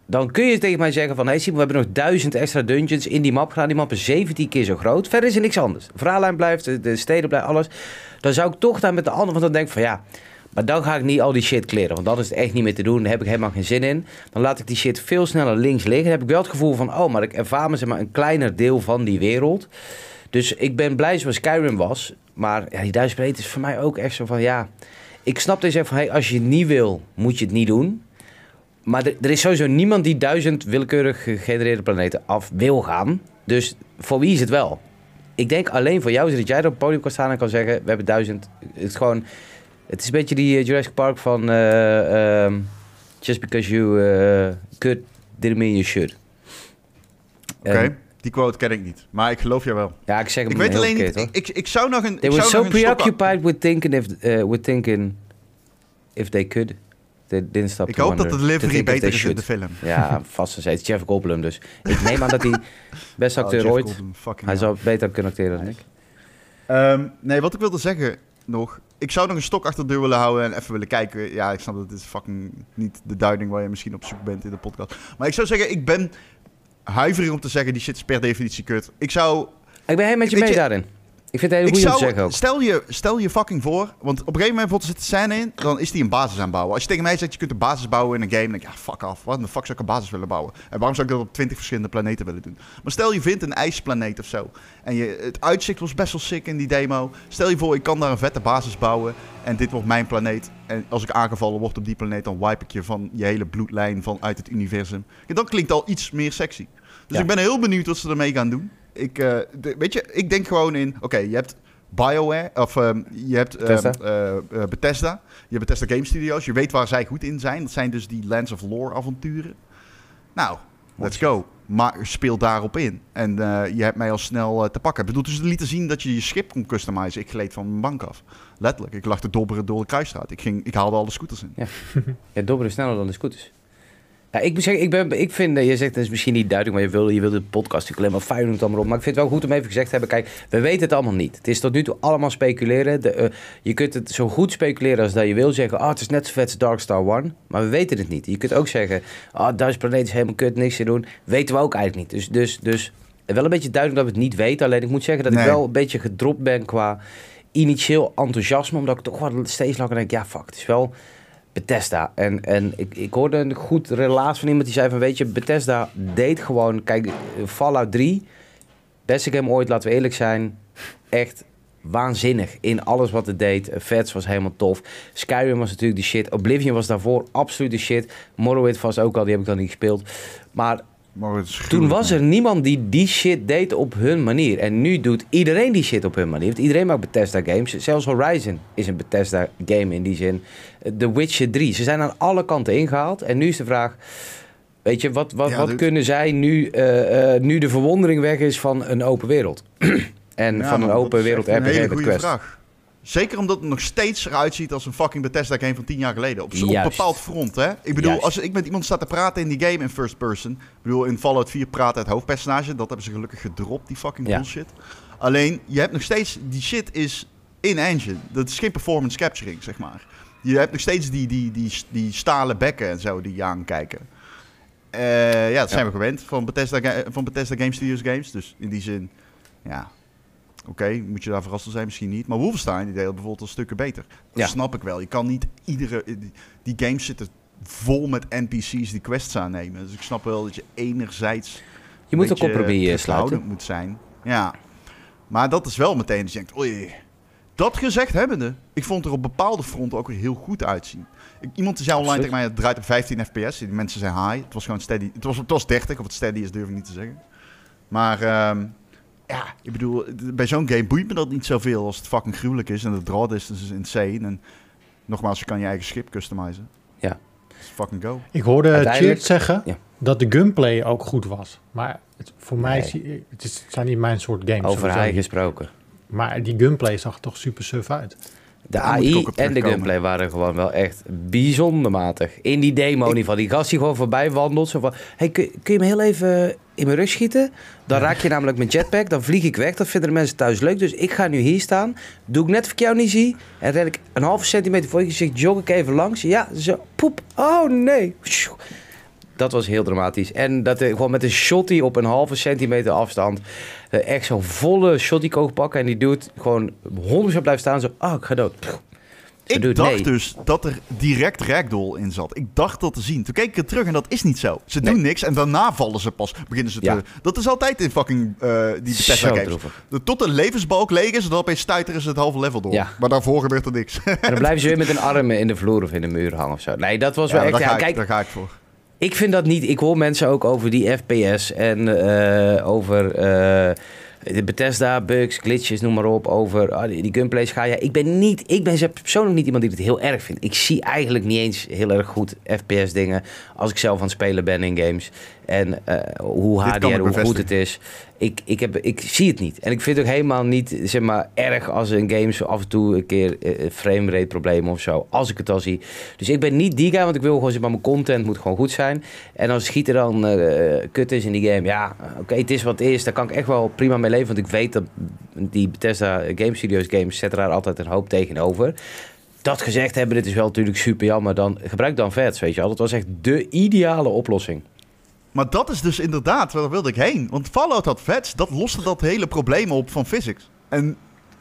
B: dan kun je tegen mij zeggen van... Hey Simon, we hebben nog duizend extra dungeons in die map gedaan. Die map is 17 keer zo groot. Verder is er niks anders. De blijft, de, de steden blijven, alles. Dan zou ik toch daar met de andere... Want dan denk van ja... Maar dan ga ik niet al die shit kleren. Want dan is het echt niet meer te doen. Daar heb ik helemaal geen zin in. Dan laat ik die shit veel sneller links liggen. Dan heb ik wel het gevoel van... Oh, maar ik ervaar me maar, een kleiner deel van die wereld. Dus ik ben blij zoals Skyrim was. Maar ja, die duizend is voor mij ook echt zo van... Ja, ik snap dat je zegt van... Hey, als je het niet wil, moet je het niet doen. Maar er, is sowieso niemand die duizend willekeurig gegenereerde planeten af wil gaan. Dus voor wie is het wel? Ik denk alleen voor jou, zodat jij er op het podium kan staan en kan zeggen... We hebben duizend. Het is gewoon... Het is een beetje die eh, Jurassic Park van... eh, ehm, just because you eh, could, didn't mean you should.
A: Oké, die quote ken ik niet. Maar ik geloof je wel.
B: ja, ik zeg hem
A: Ik weet alleen niet, ik, ik, ik zou nog een...
B: They
A: ik
B: were so preoccupied with thinking if, uh, with thinking if they could.
A: Ik hoop dat de delivery beter is in de film.
B: Ja, vast en zeker. Jeff Goldblum dus. Ik neem aan dat hij best acteur
A: Oh,
B: ooit. Hij zou beter kunnen acteren dan ik.
A: Ehm, nee, wat ik wilde zeggen nog. Ik zou nog een stok achter de deur willen houden en even willen kijken. Ja, ik snap dat dit is fucking niet de duiding waar je misschien op zoek bent in de podcast. Maar ik zou zeggen, ik ben huiverig om te zeggen, die shit is per definitie kut. Ik zou...
B: Ik ben helemaal met je mee
A: je,
B: daarin. Ik vind het heel
A: Ik
B: goed om te zeggen ook.
A: stel, je, stel je fucking voor, want op een gegeven moment zit de scène in, dan is die een basis aanbouwen. Als je tegen mij zegt, je kunt een basis bouwen in een game, dan denk ik, ja, fuck af. Wat de fuck zou ik een basis willen bouwen? En waarom zou ik dat op twintig verschillende planeten willen doen? Maar stel je vindt een ijsplaneet of zo, en je, het uitzicht was best wel sick in die demo. Stel je voor, ik kan daar een vette basis bouwen, en dit wordt mijn planeet. En als ik aangevallen word op die planeet, dan wipe ik je van je hele bloedlijn vanuit het universum. Ja, dat klinkt al iets meer sexy. Dus
B: Ja.
A: ik ben heel benieuwd wat ze ermee gaan doen. Ik, eh, de- weet je, ik denk gewoon in, oké, je hebt BioWare, of ehm, je hebt ehm,
B: Bethesda.
A: eh, eh, Bethesda. Je hebt Bethesda Game Studios. Je weet waar zij goed in zijn. Dat zijn dus die Lands of Lore avonturen. Nou, let's go. Maar speel daarop in. En je hebt mij al snel te pakken. Ik bedoel, dus ze lieten zien dat je je schip kon customizen. Ik gleed van mijn bank af. Letterlijk. Ik lag te dobberen door de kruisstraat. Ik, ging, ik haalde alle scooters in.
B: Ja, dobberen sneller dan de scooters. Ja, ik moet zeggen, ik, ben, ik vind, je zegt het is misschien niet duidelijk, maar je wil, je wil de podcast natuurlijk alleen maar fijn het allemaal op. Maar ik vind het wel goed om even gezegd te hebben, kijk, we weten het allemaal niet. Het is tot nu toe allemaal speculeren. De, eh, je kunt het zo goed speculeren als dat je wil zeggen, ah, het is net zo vet als Dark Star One. Maar we weten het niet. Je kunt ook zeggen, ah, duizend planeet is helemaal kut, niks te doen. Weten we ook eigenlijk niet. Dus, dus, dus wel een beetje duidelijk dat we het niet weten. Alleen ik moet zeggen dat ik wel een beetje gedropt ben qua initieel enthousiasme. Omdat ik toch wel steeds langer denk, ja, fuck, het is wel... Bethesda. En, en ik, ik hoorde een goed relaas van iemand die zei van... weet je, Bethesda deed gewoon... Kijk, Fallout 3, beste game ooit, laten we eerlijk zijn... echt waanzinnig in alles wat het deed. Vets was helemaal tof. Skyrim was natuurlijk de shit. Oblivion was daarvoor absoluut de shit. Morrowind was ook al, die heb ik dan niet gespeeld. Maar toen was er niemand die die shit deed op hun manier. En nu doet iedereen die shit op hun manier. Want iedereen maakt Bethesda games. Zelfs Horizon is een Bethesda game in die zin. The Witcher 3. Ze zijn aan alle kanten ingehaald. En nu is de vraag... Weet je, wat, wat,
A: Ja,
B: wat kunnen zij nu, eh, eh, nu de verwondering weg is van een open wereld? en
A: Ja,
B: van een open wereld
A: een
B: RPG
A: hele
B: met
A: goede
B: Quest.
A: vraag. Zeker omdat het nog steeds eruit ziet als een fucking Bethesda game van tien jaar geleden. Op,
B: Juist.
A: bepaald front, hè? Ik bedoel,
B: Juist.
A: als ik met iemand sta te praten in die game in first person... Ik bedoel, in Fallout 4 praat het hoofdpersonage. Dat hebben ze gelukkig gedropt, die fucking
B: Ja.
A: bullshit. Alleen, je hebt nog steeds... Die shit is in-engine. Dat is geen performance capturing, zeg maar. Je hebt nog steeds die, die, die, die stalen bekken en zo die je aankijken. Eh, ja, dat zijn we gewend van Bethesda, van Bethesda Game Studios games. Dus in die zin, ja... Oké, moet je daar verrast van zijn? Misschien niet. Maar Wolfenstein die deed het bijvoorbeeld al stukken beter. Dat
B: Ja.
A: snap ik wel. Je kan niet iedere... Die, games zitten vol met NPC's die quests aannemen. Dus ik snap wel dat je enerzijds...
B: Je moet een compromis sluiten.
A: moet zijn. Ja. Maar dat is wel meteen dat je denkt... Oei, Dat gezegd hebbende, ik vond er op bepaalde fronten ook weer heel goed uitzien. Ik- Iemand zei online tegen mij, het draait op 15 fps. Die mensen zijn high. Het was gewoon steady. Het was, het was 30, of het steady is durf ik niet te zeggen. Maar ehm, ja, ik bedoel, bij zo'n game boeit me dat niet zoveel als het fucking gruwelijk is. En de draw distance is insane. En nogmaals, je kan je eigen schip customizen.
B: Ja.
A: Dus fucking go.
C: Ik hoorde
B: Uiteindelijk-
C: Cheert zeggen
B: Ja.
C: dat de gunplay ook goed was. Maar het, voor mij zie- het, is, het zijn niet mijn soort games.
B: Over hij gesproken.
C: Maar die gunplay zag er toch super suf uit.
B: De
A: Daar
B: AI en de gunplay waren gewoon wel echt bijzonder matig. In die demo geval. Die gast die gewoon voorbij wandelt. Zo van, hey, kun, kun je me heel even in mijn rug schieten? Dan raak je namelijk mijn jetpack. Dan vlieg ik weg. Dat vinden de mensen thuis leuk. Dus ik ga nu hier staan. Doe ik net of ik jou niet zie. En ren ik een halve centimeter voor je gezicht. Jog ik even langs. Ja, zo. Poep. Oh nee. Dat was heel dramatisch. En dat er gewoon met een shotty op een halve centimeter afstand. Eh, echt zo'n volle shotty koog pakken. En die doet gewoon 100% blijft staan. Zo, ah, ik ga dood. Pff.
A: Ik
B: doet
A: dacht
B: nee.
A: dus dat er direct ragdoll in zat. Ik dacht dat te zien. Toen keek ik er terug en dat is niet zo. Ze doen niks en daarna vallen ze pas. Beginnen ze te...
B: Ja.
A: Dat is altijd in fucking eh die Bethesda
B: Zo
A: games. Tot de levensbalk leeg is en dan opeens stuiteren ze het halve level door.
B: Ja.
A: Maar daarvoor gebeurt er niks.
B: En dan blijven ze weer met een arm in de vloer of in de muur hangen of zo. Nee, dat was
A: Ja,
B: wel echt...
A: daar, ga ik,
B: kijk,
A: daar ga ik voor.
B: Ik vind dat niet. Ik hoor mensen ook over die FPS en eh, over eh, de Bethesda bugs, glitches, noem maar op. Over ah, die, gunplays ga je. Ik ben niet. Ik ben persoonlijk niet iemand die het heel erg vindt. Ik zie eigenlijk niet eens heel erg goed FPS dingen als ik zelf aan het spelen ben in games. En eh, hoe HDR,
A: ik
B: hoe goed het is. Ik, ik, heb, ik zie het niet. En ik vind het ook helemaal niet zeg maar, erg als een game zo af en toe een keer eh, framerate problemen of zo. Als ik het al zie. Dus ik ben niet die guy, want ik wil gewoon zeg maar, mijn content moet gewoon goed zijn. En als schieten dan eh, kut is in die game, ja, oké, het is wat het is. Daar kan ik echt wel prima mee leven. Want ik weet dat die Bethesda Game Studios games zetten daar altijd een hoop tegenover. Dat gezegd hebben, dit is wel natuurlijk super jammer. Dan gebruik dan vets, weet je wel. Dat was echt de ideale oplossing.
A: Maar dat is dus inderdaad, waar wilde ik heen. Want Fallout had vets, dat loste dat hele probleem op van physics. En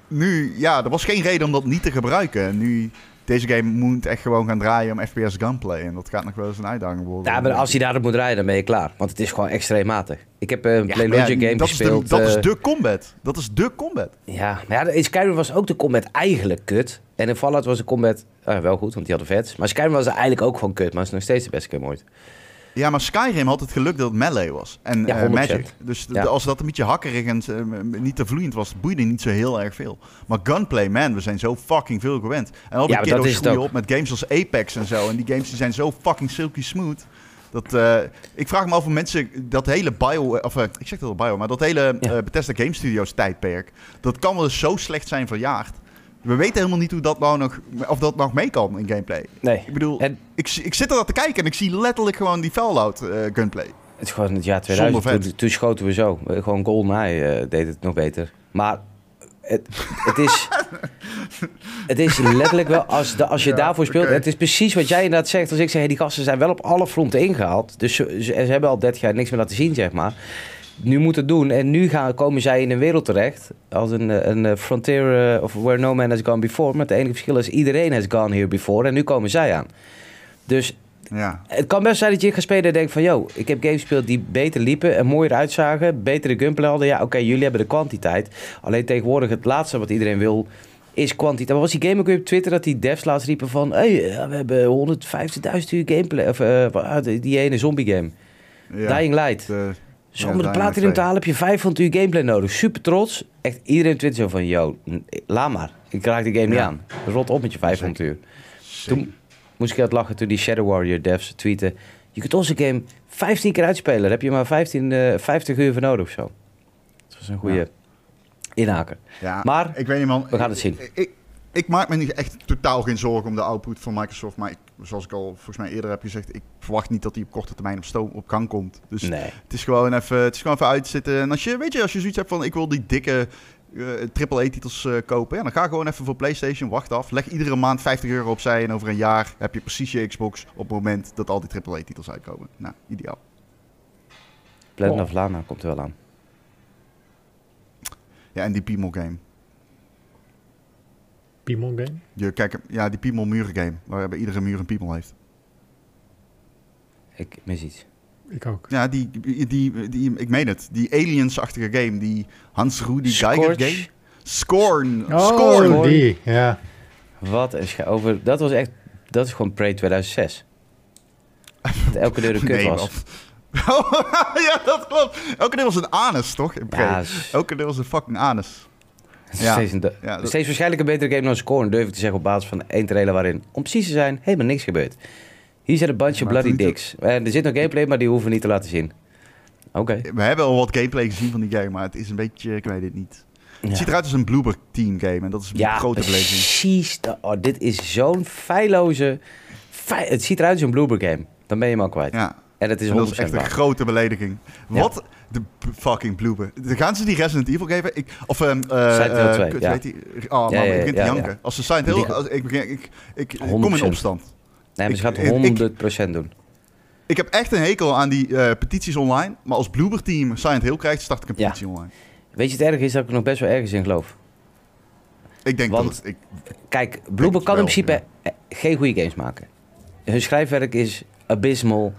A: nu, ja, er was geen reden om dat niet te gebruiken. En nu, deze game moet echt gewoon gaan draaien om FPS gunplay. En dat gaat nog wel eens een uitdaging worden.
B: Ja, maar als hij daarop moet rijden, dan ben je klaar. Want het is gewoon extreem matig. Ik heb eh, een
A: Ja,
B: Play
A: maar ja,
B: game
A: dat is de-
B: gespeeld.
A: dat is
B: eh,
A: de combat. Dat is de combat.
B: Ja, maar ja, Skyrim was ook de combat eigenlijk kut. En in Fallout was de combat eh, wel goed, want die hadden vets. Maar Skyrim was eigenlijk ook gewoon kut, maar het is nog steeds de beste game ooit.
A: Ja, maar Skyrim had het geluk dat het melee was. En
B: Ja,
A: eh,
B: 100%.
A: Magic. Dus
B: Ja.
A: als dat een beetje hakkerig en eh, niet te vloeiend was, boeide niet zo heel erg veel. Maar gunplay, man, we zijn zo fucking veel gewend. En al die
B: Ja,
A: kiddo's groeien op met games als Apex en zo. En die games die zijn zo fucking silky smooth. Dat, eh, ik vraag me af of mensen dat hele bio, of ik zeg dat al bio, maar dat hele
B: Ja.
A: Bethesda Game Studios tijdperk, dat kan wel eens zo slecht zijn verjaard. We weten helemaal niet hoe dat nou nog, of dat nog mee kan in gameplay.
B: Nee.
A: Ik bedoel,
B: En
A: ik, ik zit er te kijken en ik zie letterlijk gewoon die Fallout eh, gunplay.
B: het is gewoon het jaar 2000,
A: Zonder
B: toen, schoten we zo. Eh, Gewoon GoldenEye eh deed het nog beter. Maar het, het is... Het is letterlijk wel, als, de, als je
A: Ja,
B: daarvoor speelt... Het is precies wat jij inderdaad zegt. Als ik zeg, hey, die gasten zijn wel op alle fronten ingehaald. Dus ze, ze, ze hebben al 30 jaar niks meer laten zien, zeg maar. Nu moet het doen. En nu gaan, komen zij in een wereld terecht. Als een, eh, een eh, frontier eh, of where no man has gone before. Maar het enige verschil is, iedereen has gone here before. En nu komen zij aan. Dus
A: Ja.
B: het kan best zijn dat je gaat spelen en denkt van... yo, ik heb games gespeeld die beter liepen en mooier uitzagen. Betere gunplay hadden. Ja, oké, jullie hebben de kwantiteit. Alleen tegenwoordig het laatste wat iedereen wil is kwantiteit. Maar was die game ook weer op Twitter dat die devs laatst riepen van... hey, we hebben 150.000 uur gameplay. Of die, die ene zombie game.
A: ja.
B: Dying Light.
A: De-
B: Zonder
A: ja,
B: de platinum te halen heb je 500 uur gameplay nodig. Super trots. Echt iedereen op Twitter zo van... yo, laat maar. Ik raak de game niet aan. Rot op met je 500 uur. Toen moest ik het lachen toen die Shadow Warrior devs tweeten... Je kunt onze game 15 keer uitspelen. Daar heb je maar 15, eh 50 uur voor nodig of zo. Dat was een goede
A: Ja.
B: inhaken.
A: Ja,
B: Maar
A: ik weet niet man.
B: we gaan het zien.
A: Ik, ik, ik maak me niet echt totaal geen zorgen om de output van Microsoft. Maar ik, zoals ik al volgens mij eerder heb gezegd, ik verwacht niet dat die op korte termijn op, stoom, op gang komt. Dus
B: Nee.
A: het is gewoon even, het is gewoon even uitzitten. En als je, weet je, als je zoiets hebt van ik wil die dikke triple A titels eh, kopen, ja, dan ga gewoon even voor PlayStation, wacht af. Leg iedere maand 50 euro opzij en over een jaar heb je precies je Xbox op het moment dat al die triple A titels uitkomen. Nou, ideaal.
B: Planet
C: Oh.
B: of Lana komt er wel aan.
A: Ja, en die Piemel game.
C: Piemon game.
A: Je, kijk, ja, die Piemel muren game, waarbij iedere muur een Piemel heeft.
B: Ik mis iets.
C: Ik ook.
A: Ja, die, die, die, die- ik meen het. Die aliens-achtige game. Die Hans Rudi Geiger game. Scorn.
C: Oh,
A: Scorn.
C: die, ja.
B: Wat een scha- over. Dat was echt. Dat is gewoon pre 2006. Dat elke deur een kut
A: Nee,
B: was.
A: wat? ja, dat klopt. Elke deel was een anus, toch? In.
B: Ja, is-
A: Elke deel was een fucking anus.
B: Het is
A: Ja.
B: steeds, een,
A: Ja, dat-
B: steeds waarschijnlijk een betere game dan Scorn, durf ik te zeggen op basis van één trailer waarin, om precies te zijn, helemaal niks gebeurt. Hier zijn een bandje bloody dicks. En er zit nog gameplay, maar die hoeven we niet te laten zien. Oké.
A: We hebben al wat gameplay gezien van die game, maar het is een beetje, ik weet het niet.
B: Ja.
A: Het ziet eruit als een Bloober Team game en dat is een
B: Ja,
A: grote beleving.
B: precies. Oh, dit is zo'n feilloze... fei- het ziet eruit als een Bloober game. Dan ben je hem al kwijt.
A: Ja,
B: En het is 100%
A: en dat is echt een grote belediging.
B: Ja.
A: De fucking Bloober. Gaan ze die Resident Evil geven? Ik, of ehm eh
B: Silent Hill
A: eh,
B: 2,
A: kut,
B: ja.
A: weet die, oh man,
B: Ja, ja,
A: ik begin te
B: ja,
A: janken.
B: ja.
A: Als ze Silent Hill, als, ik, begin, ik, ik, ik
B: 100%.
A: kom in opstand.
B: Nee, maar ze gaat
A: ik-
B: 100% doen.
A: Ik heb echt een hekel aan die eh, petities online, maar als Bloober Team Silent Hill krijgt, start ik een petitie online.
B: Weet je, het erg is dat ik er nog best wel ergens in geloof.
A: Ik denk
B: Want-
A: dat het, ik,
B: Kijk, Bloober kan in principe geen goede games maken. Hun schrijfwerk is abysmal.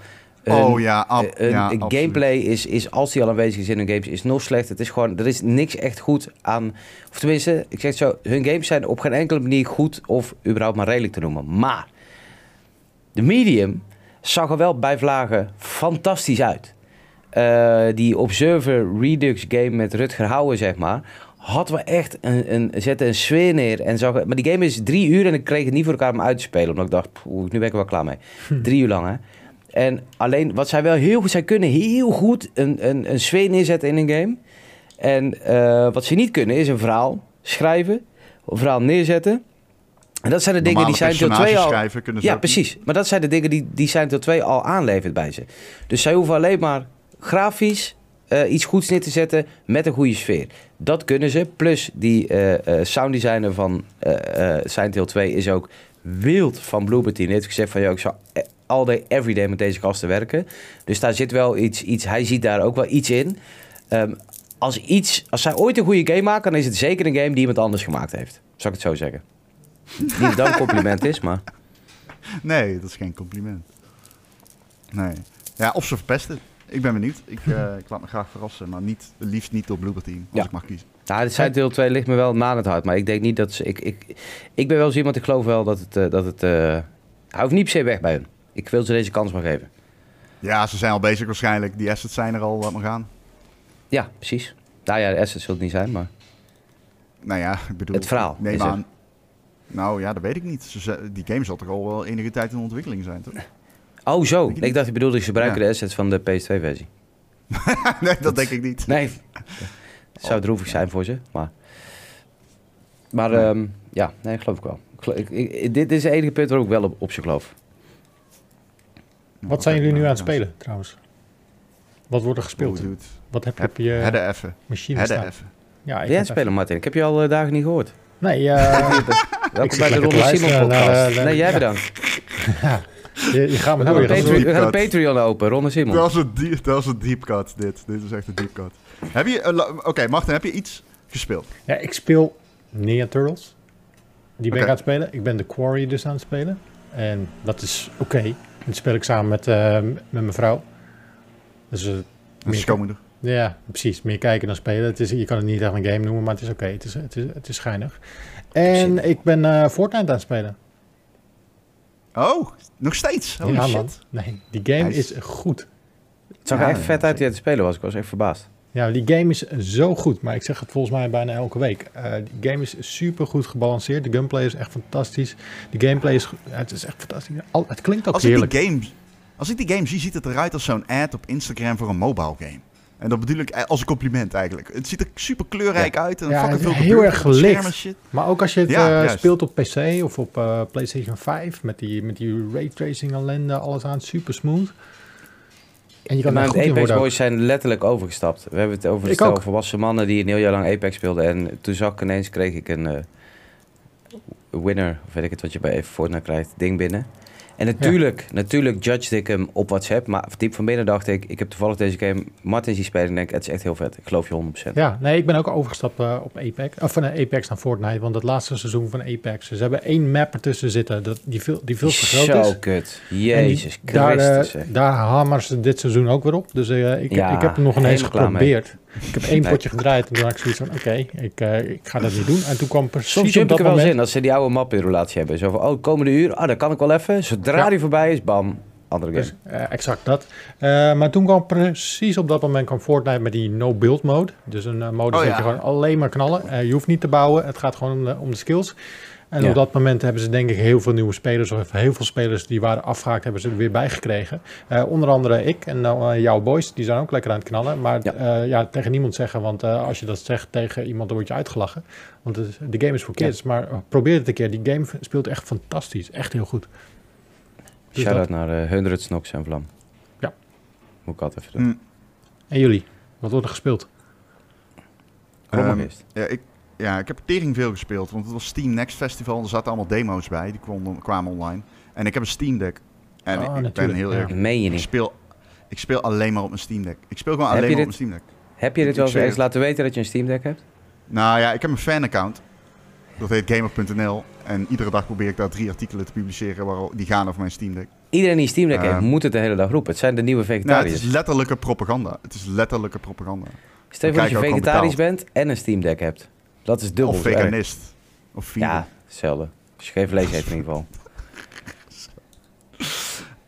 A: Oh ja, ab, ja
B: gameplay is, is, als die al aanwezig is in hun games, is nog slecht. Het is gewoon, er is niks echt goed aan. Of tenminste, ik zeg het zo, hun games zijn op geen enkele manier goed of überhaupt maar redelijk te noemen. Maar de medium zag er wel bij vlagen fantastisch uit. Eh, die Observer Redux game met Rutger Hauer, zeg maar, had we echt een, een, zette een sfeer neer. En zag, maar die game is drie uur en ik kreeg het niet voor elkaar om uit te spelen. Omdat ik dacht, poeh, nu ben ik er wel klaar mee. Drie uur lang, hè. En alleen, wat zij wel heel goed... Zij kunnen heel goed een, een, een sfeer neerzetten in een game. En eh, wat ze niet kunnen, is een verhaal schrijven. Een verhaal neerzetten. En dat zijn de dingen die zijn deel 2
A: personages
B: al...
A: schrijven kunnen ze
B: Ja,
A: ook
B: precies. Maar dat zijn de dingen die, die zijn deel 2 al aanlevert bij ze. Dus zij hoeven alleen maar grafisch eh, iets goeds neer te zetten met een goede sfeer. Dat kunnen ze. Plus die eh sounddesigner van eh Silent Hill 2 is ook wild van Bluebird. Die heeft gezegd van, joh, ik zou eh, all day, every day met deze gasten werken. Dus daar zit wel iets, iets hij ziet daar ook wel iets in. Ehm, als, iets, als zij ooit een goede game maken, dan is het zeker een game die iemand anders gemaakt heeft. Zal ik het zo zeggen. Niet dat een compliment is, maar...
A: Nee, dat is geen compliment. Nee. Ja, of ze verpesten. Ik ben benieuwd. Ik, eh, ik laat me graag verrassen, maar niet, liefst niet door Bloober Team, als
B: Ja.
A: ik mag kiezen.
B: Nou, de Silent Hill 2 ligt me wel na het hart. Maar ik denk niet dat ze... Ik, ik, ik ben wel zo iemand, ik geloof wel dat het... eh, dat het eh, hij hoeft niet per se weg bij hun. Ik wil ze deze kans maar geven.
A: Ja, ze zijn al bezig waarschijnlijk. Die assets zijn er al, laat maar gaan.
B: Ja, precies. Nou ja, de assets zullen het niet zijn, maar...
A: Nou ja, ik bedoel...
B: Het verhaal
A: ik Neem
B: er.
A: aan. Nou ja, dat weet ik niet. Die game zal toch al wel enige tijd in ontwikkeling zijn, toch?
B: Oh, zo. Ik dacht, je bedoelde, ze gebruiken
A: Ja.
B: de assets van de PS2-versie.
A: nee, dat denk ik niet.
B: Nee. Het zou
A: Oh,
B: droevig zijn voor ze, maar... Maar
A: Nee.
B: ehm, ja, nee, geloof ik wel. Ik ik- ik- dit is het enige punt waar ik wel op, op ze geloof.
C: Wat zijn jullie nu aan het
A: Ja,
C: spelen, trouwens? Wat wordt er gespeeld?
A: Oh.
C: Wat heb je
A: Heb
C: op je
A: Hedden even.
C: machine
A: Hedden
C: staan?
A: even.
C: Ja, ik
B: Ben spelen, Martin? Ik heb je al eh, dagen niet gehoord.
C: Nee, eh,
B: Welkom bij de Ronde Simon podcast.
C: eh,
B: nee, jij
C: ja.
B: bedankt.
C: je, je gaat me
B: We
C: nou weer
B: we gaan een. Patreon open, Ronde Simon.
A: Dat was een diep, dat was een deep cut, dit. Dit is echt een deep cut. Heb je... Oké, Martin, heb je iets gespeeld?
C: Ja, ik speel Ninja Turtles. Die ben ik aan het spelen. Ik ben The Quarry dus aan het spelen. En dat is oké. Dat speel ik samen met, eh, met mijn vrouw. Dus eh, meer, ja, precies. Meer kijken dan spelen. Het is, je kan het niet echt een game noemen, maar het is oké. Het, is, het, is, het is schijnig. En ik ben eh Fortnite aan het spelen.
A: Oh, nog steeds? Holy
C: ja,
A: shit.
C: man. Nee, die game
A: is-
C: is goed.
B: Het zag er
A: Ja,
B: echt vet uit die aan het spelen was. Ik was echt verbaasd.
C: Ja, die game is zo goed, maar ik zeg het volgens mij bijna elke week. Eh, die game is super goed gebalanceerd. De gunplay is echt fantastisch. De gameplay is, het is echt fantastisch. Al, het klinkt ook
A: Als ik,
C: heerlijk.
A: die game, als ik die game zie, ziet het eruit als zo'n ad op Instagram voor een mobile game. En dat bedoel ik eh, als een compliment eigenlijk. Het ziet er super kleurrijk uit. En
C: Ja, het is
A: veel
C: heel erg gelicht. Maar ook als je het
A: Ja,
C: eh, speelt op PC of op PlayStation 5 met die, met die raytracing ellende, alles aan, super smooth. En je kan
B: maar de
C: goed in
B: Apex. Boys zijn letterlijk overgestapt. We hebben het over de
C: Ik
B: stel
C: ook.
B: volwassen mannen die een heel jaar lang Apex speelden. En toen zag ik ineens, kreeg ik een eh, winner, of weet ik het wat je bij Fortnite krijgt, ding binnen. En natuurlijk, natuurlijk judged ik hem op WhatsApp. Maar diep van binnen dacht ik, ik heb toevallig deze game Martin zien spelen. En denk, het is echt heel vet. Ik geloof je 100%.
C: Ja, nee, ik ben ook overgestapt eh, op Apex. Of van eh, Apex naar Fortnite, want het laatste seizoen van Apex. Ze hebben één map ertussen zitten dat, die, veel, die veel te groot
B: Zo
C: is.
B: kut.
C: Die-
B: Jezus
C: daar, eh,
B: Christus.
C: daar hameren ze dit seizoen ook weer op. Dus ik,
B: Ja,
C: ik heb hem nog ineens geprobeerd. Ik heb één
B: Nee.
C: potje gedraaid en toen had ik zoiets van, oké, ik, eh, ik ga dat niet doen. En toen kwam precies
B: Soms
C: op
B: jump ik er wel eens
C: moment...
B: in als ze die oude map in relatie hebben. Zo van, oh, komende uur, ah, dat kan ik wel even. Zodra
C: Ja.
B: die voorbij is, bam, andere game.
C: Dus, eh, exact dat. Eh, maar toen kwam precies op dat moment kwam Fortnite met die no-build mode. Dus een uh, mode
A: Oh,
C: dat
A: ja.
C: je gewoon alleen maar knallen. Eh, je hoeft niet te bouwen, het gaat gewoon om de, om de skills. En
B: Ja.
C: op dat moment hebben ze denk ik heel veel nieuwe spelers, of heel veel spelers die waren afgehaakt, hebben ze er weer bij gekregen. Eh, onder andere ik en eh, jouw boys, die zijn ook lekker aan het knallen. Maar
B: Ja.
C: ja, ja tegen niemand zeggen, want eh, als je dat zegt tegen iemand, dan word je uitgelachen. Want de game is voor
B: Ja.
C: kids, maar eh, probeer het een keer. Die game speelt echt fantastisch, echt heel goed. Dus
B: Shout-out
C: dat.
B: naar uh, Hundreds Nox en Vlam.
C: Ja.
B: Moet ik altijd even doen.
A: Hm.
C: En jullie, wat wordt er gespeeld?
B: Eerst.
A: Ja, ik, ja, ik heb tering veel gespeeld, want het was Steam Next Festival. Er zaten allemaal demo's bij, die kwamen, kwamen online. En ik heb een Steam Deck. En
C: Oh,
A: ik ben
C: natuurlijk,
A: heel
C: ja.
A: erg...
B: Meen je
A: Ik
B: niet.
A: speel, ik speel alleen maar op mijn Steam Deck. Ik speel gewoon
B: Heb
A: alleen maar op mijn Steam Deck.
B: Heb je dit
A: ik
B: wel eens
A: het.
B: laten weten dat je een Steam Deck hebt?
A: Nou ja, ik heb een fanaccount. Dat heet gamer.nl. En iedere dag probeer ik daar drie artikelen te publiceren waar, die gaan over mijn Steam Deck.
B: Iedereen die een Steam Deck heeft, moet het de hele dag roepen. Het zijn de nieuwe
A: Nou, het
B: vegetariërs.
A: is letterlijke propaganda. Het is letterlijke propaganda.
B: Stel je voor dat je vegetarisch bent en een Steam Deck hebt. Dat is dubbel
A: of veganist. Of vegan.
B: Ja, hetzelfde. Als je geen vlees eet in ieder geval.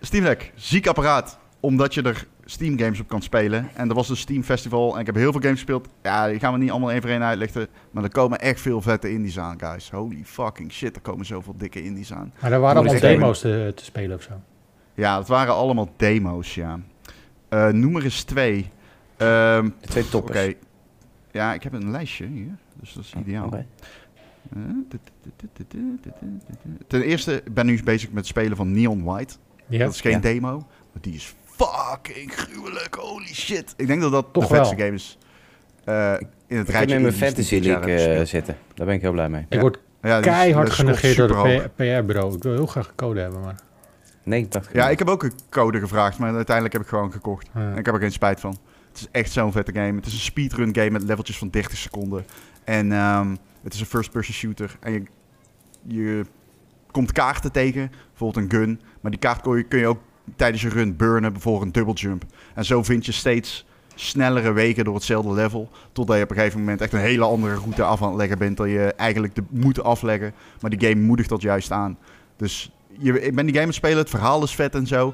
A: Steam Deck, ziek apparaat. Omdat je er Steam games op kan spelen. En er was een Steam Festival en ik heb heel veel games gespeeld. Ja, die gaan we niet allemaal één voor één uitlichten. Maar er komen echt veel vette indies aan, guys. Holy fucking shit, er komen zoveel dikke indies aan.
C: Maar er waren allemaal demo's te, te spelen of zo.
A: Ja, het waren allemaal demo's, ja. Eh, noem er eens twee. Ehm,
B: De twee
A: Oké.
B: toppers.
A: Ja, ik heb een lijstje hier. Dus dat is ideaal.
B: Oké.
A: Eh, Ten eerste, ik ben nu bezig met het spelen van Neon White.
C: Ja,
A: Dat is geen
B: Ja.
A: demo, maar die is fucking gruwelijk. Holy shit. Ik denk dat dat
C: Toch
A: de vetste
C: wel.
A: game is. eh, in het
B: Ik
A: rijtje
B: heb in mijn Fantasy League eh, zitten. Daar ben ik heel blij mee.
C: ik word
A: Ja,
C: keihard
A: dat
C: genegeerd door het PR-bureau. Ik wil heel graag een code hebben, maar...
B: Nee, ik dacht...
A: Ja, ik heb ook een code gevraagd, maar uiteindelijk heb ik gewoon gekocht.
C: Ja.
A: En ik heb er geen spijt van. Het is echt zo'n vette game. Het is een speedrun game met leveltjes van 30 seconden. En ehm, het is een first-person shooter. En je, je komt kaarten tegen, bijvoorbeeld een gun. Maar die kaart kun je, kun je ook tijdens je run burnen, bijvoorbeeld een double jump. En zo vind je steeds snellere wegen door hetzelfde level. Totdat je op een gegeven moment echt een hele andere route af aan het leggen bent. Dan je eigenlijk de, moet afleggen. Maar die game moedigt dat juist aan. Dus je, ik ben die game aan het spelen, het verhaal is vet en zo.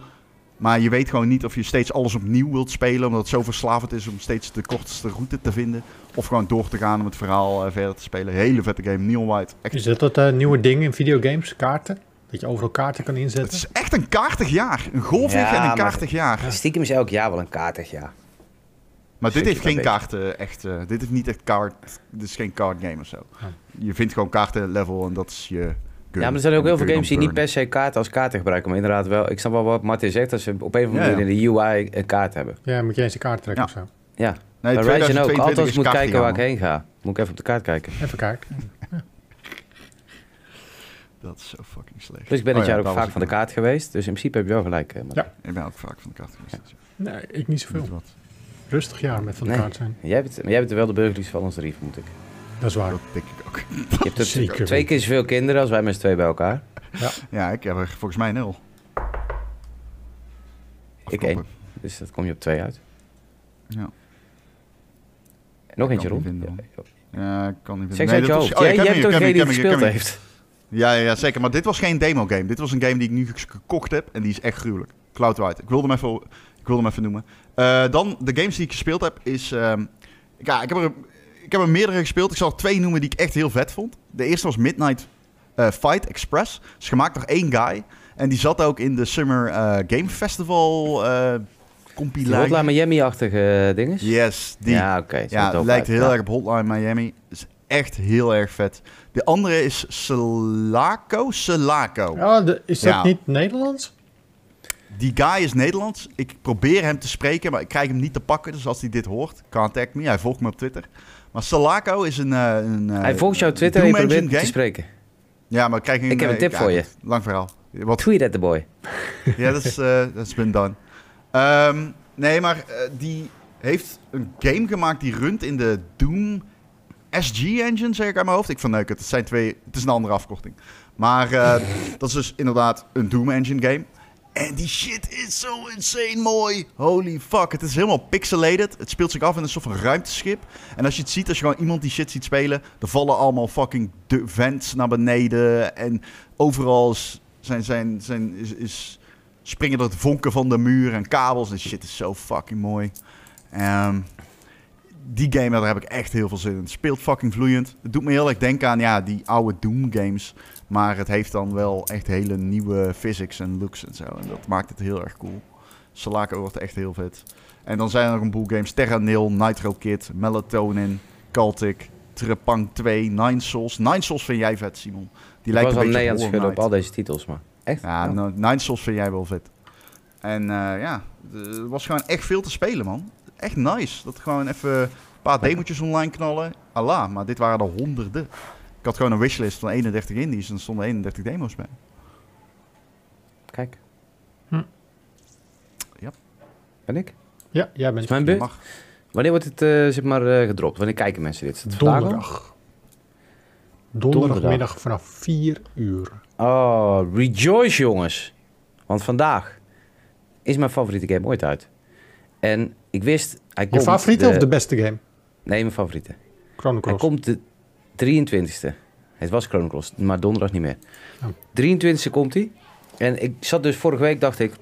A: Maar je weet gewoon niet of je steeds alles opnieuw wilt spelen. Omdat het zo verslavend is om steeds de kortste route te vinden. Of gewoon door te gaan om het verhaal eh, verder te spelen. Hele vette game, Neon White. Echt,
C: Is dat dat eh, nieuwe ding in videogames? Kaarten? Dat je overal kaarten kan
A: het
C: inzetten?
A: is echt een kaartig jaar. Een golvig
B: Ja,
A: en een kaartig jaar.
B: Stiekem is elk jaar wel een kaartig, ja.
A: Maar dit heeft geen
B: een
A: kaarten echt. eh, dit heeft niet echt kaart. Dit is geen card game of zo.
C: Ja.
A: Je vindt gewoon kaarten level en dat is je.
B: Ja, maar er zijn ook heel veel games die niet per se kaarten als kaarten gebruiken. Maar inderdaad wel, ik snap wel wat Martin zegt, als ze op een of andere
A: Ja,
B: manier in de UI een kaart hebben.
C: Ja, moet je eens een kaart trekken
A: Ja.
C: of zo.
B: Ja.
A: Nee,
B: bij Ryzen ook.
A: 2022
B: Altijd moet kijken waar ik heen ga. Moet ik even op de kaart kijken.
C: Even kijken.
A: Dat is zo fucking slecht.
B: Dus ik ben dit
A: Oh ja,
B: jaar ook vaak van de kaart geweest. Dus in principe heb je wel gelijk. eh, Martin.
C: Ja.
A: Ik ben ook vaak van de kaart geweest.
C: Nee, ik niet zoveel. Rustig jaar met van de
B: Nee.
C: kaart zijn.
B: Jij bent, maar jij bent wel de burgerlies van ons drie, vermoed ik.
C: Dat is waar.
A: Dat denk ik ook.
B: Je hebt er
C: Zeker
B: twee keer zoveel kinderen als wij met z'n twee bij elkaar.
A: Ja, ik heb er volgens mij nul.
B: Ik één. Dus dat kom je op twee uit.
A: Ja.
B: Nog
A: Ik
B: eentje
A: kan
B: rond.
A: vinden,
B: Ja,
A: Ja, ik kan niet
B: Zeg
A: vinden.
B: eens uit je
A: dat
B: hoofd.
A: was- oh, ja,
B: Jij, hebt degene
A: heb
B: die gespeeld heeft.
A: Ja, ja, zeker. Maar dit was geen demo game. Dit was een game die ik nu gekocht heb. En die is echt gruwelijk. Cloud White. Ik wilde hem even, ik wilde hem even noemen. Eh, dan, de games die ik gespeeld heb, is... ehm, ja, ik heb, er, ik heb er meerdere gespeeld. Ik zal er twee noemen die ik echt heel vet vond. De eerste was Midnight eh, Fight Express. is gemaakt door één guy. En die zat ook in de Summer eh, Game Festival eh
B: Die
A: compilatie.
B: Hotline Miami-achtige dinges?
A: Yes, die.
B: Ja, oké.
A: Ja, lijkt
B: uit.
A: heel
B: Ja.
A: erg op Hotline Miami. Is echt heel erg vet. De andere is Selaco. Selaco.
C: Oh, de- is dat
A: Ja.
C: niet Nederlands?
A: Die guy is Nederlands. Ik probeer hem te spreken, maar ik krijg hem niet te pakken. Dus als hij dit hoort, contact me. Hij volgt me op Twitter. Maar Selaco is een... eh, een eh,
B: Hij volgt jouw Twitter en
A: Doom
B: probeert
A: Engine
B: hem te
A: game.
B: spreken.
A: Ja, maar ik krijg een...
B: Ik heb een
A: eh,
B: tip voor je.
A: Lang verhaal. Wat
B: Tweet at the boy.
A: Ja, dat is dat is been done. Ehm, nee, maar die heeft een game gemaakt die runt in de Doom SG-engine, zeg ik uit mijn hoofd. Ik verneuk het. Het, zijn twee, het is een andere afkorting. Maar dat is dus inderdaad een Doom-engine game. En die shit is zo insane mooi. Holy fuck. Het is helemaal pixelated. Het speelt zich af in een soort van ruimteschip. En als je het ziet, als je gewoon iemand die shit ziet spelen... er vallen allemaal fucking de vents naar beneden. En overal zijn, zijn, zijn, is, springen er vonken van de muur en kabels. En shit is zo fucking mooi. Ehm, die game, daar heb ik echt heel veel zin in. Het speelt fucking vloeiend. Het doet me heel erg denken aan ja, die oude Doom games. Maar het heeft dan wel echt hele nieuwe physics en looks en zo. En dat maakt het heel erg cool. Salaka wordt echt heel vet. En dan zijn er nog een boel games. Terra Nil, Nitro Kid, Melatonin, Cultic, Trepang 2, Nine Souls. Nine Souls vind jij vet, Simon. Die
B: Ik
A: lijkt
B: was
A: een beetje
B: nee aan het schudden op al deze titels, maar echt?
A: Ja, nou, Nine Souls vind jij wel vet. En eh, ja, er was gewoon echt veel te spelen, man. Echt nice. Dat gewoon even een paar demotjes online knallen. Allah, maar dit waren er honderden. Ik had gewoon een wishlist van 31 indies en er stonden 31 demo's bij.
B: Kijk.
C: Hm.
A: Ja.
B: Ben ik?
C: Ja, jij
B: Is
C: bent
B: mijn
A: Je
B: beurt?
A: mag.
B: Wanneer wordt het eh, zeg maar, eh, gedropt? Wanneer kijken mensen dit? Is het
C: donderdag. Donderdagmiddag vanaf 4 uur.
B: Oh, rejoice jongens. Want vandaag is mijn favoriete game ooit uit. En ik wist... Hij
C: Je favoriete of de beste game?
B: Nee, mijn favoriete.
C: Chrono
B: Hij komt de 23e. Het was Chrono Cross, maar donderdag niet meer.
C: Oh.
B: 23e komt hij. En ik zat dus vorige week, dacht ik,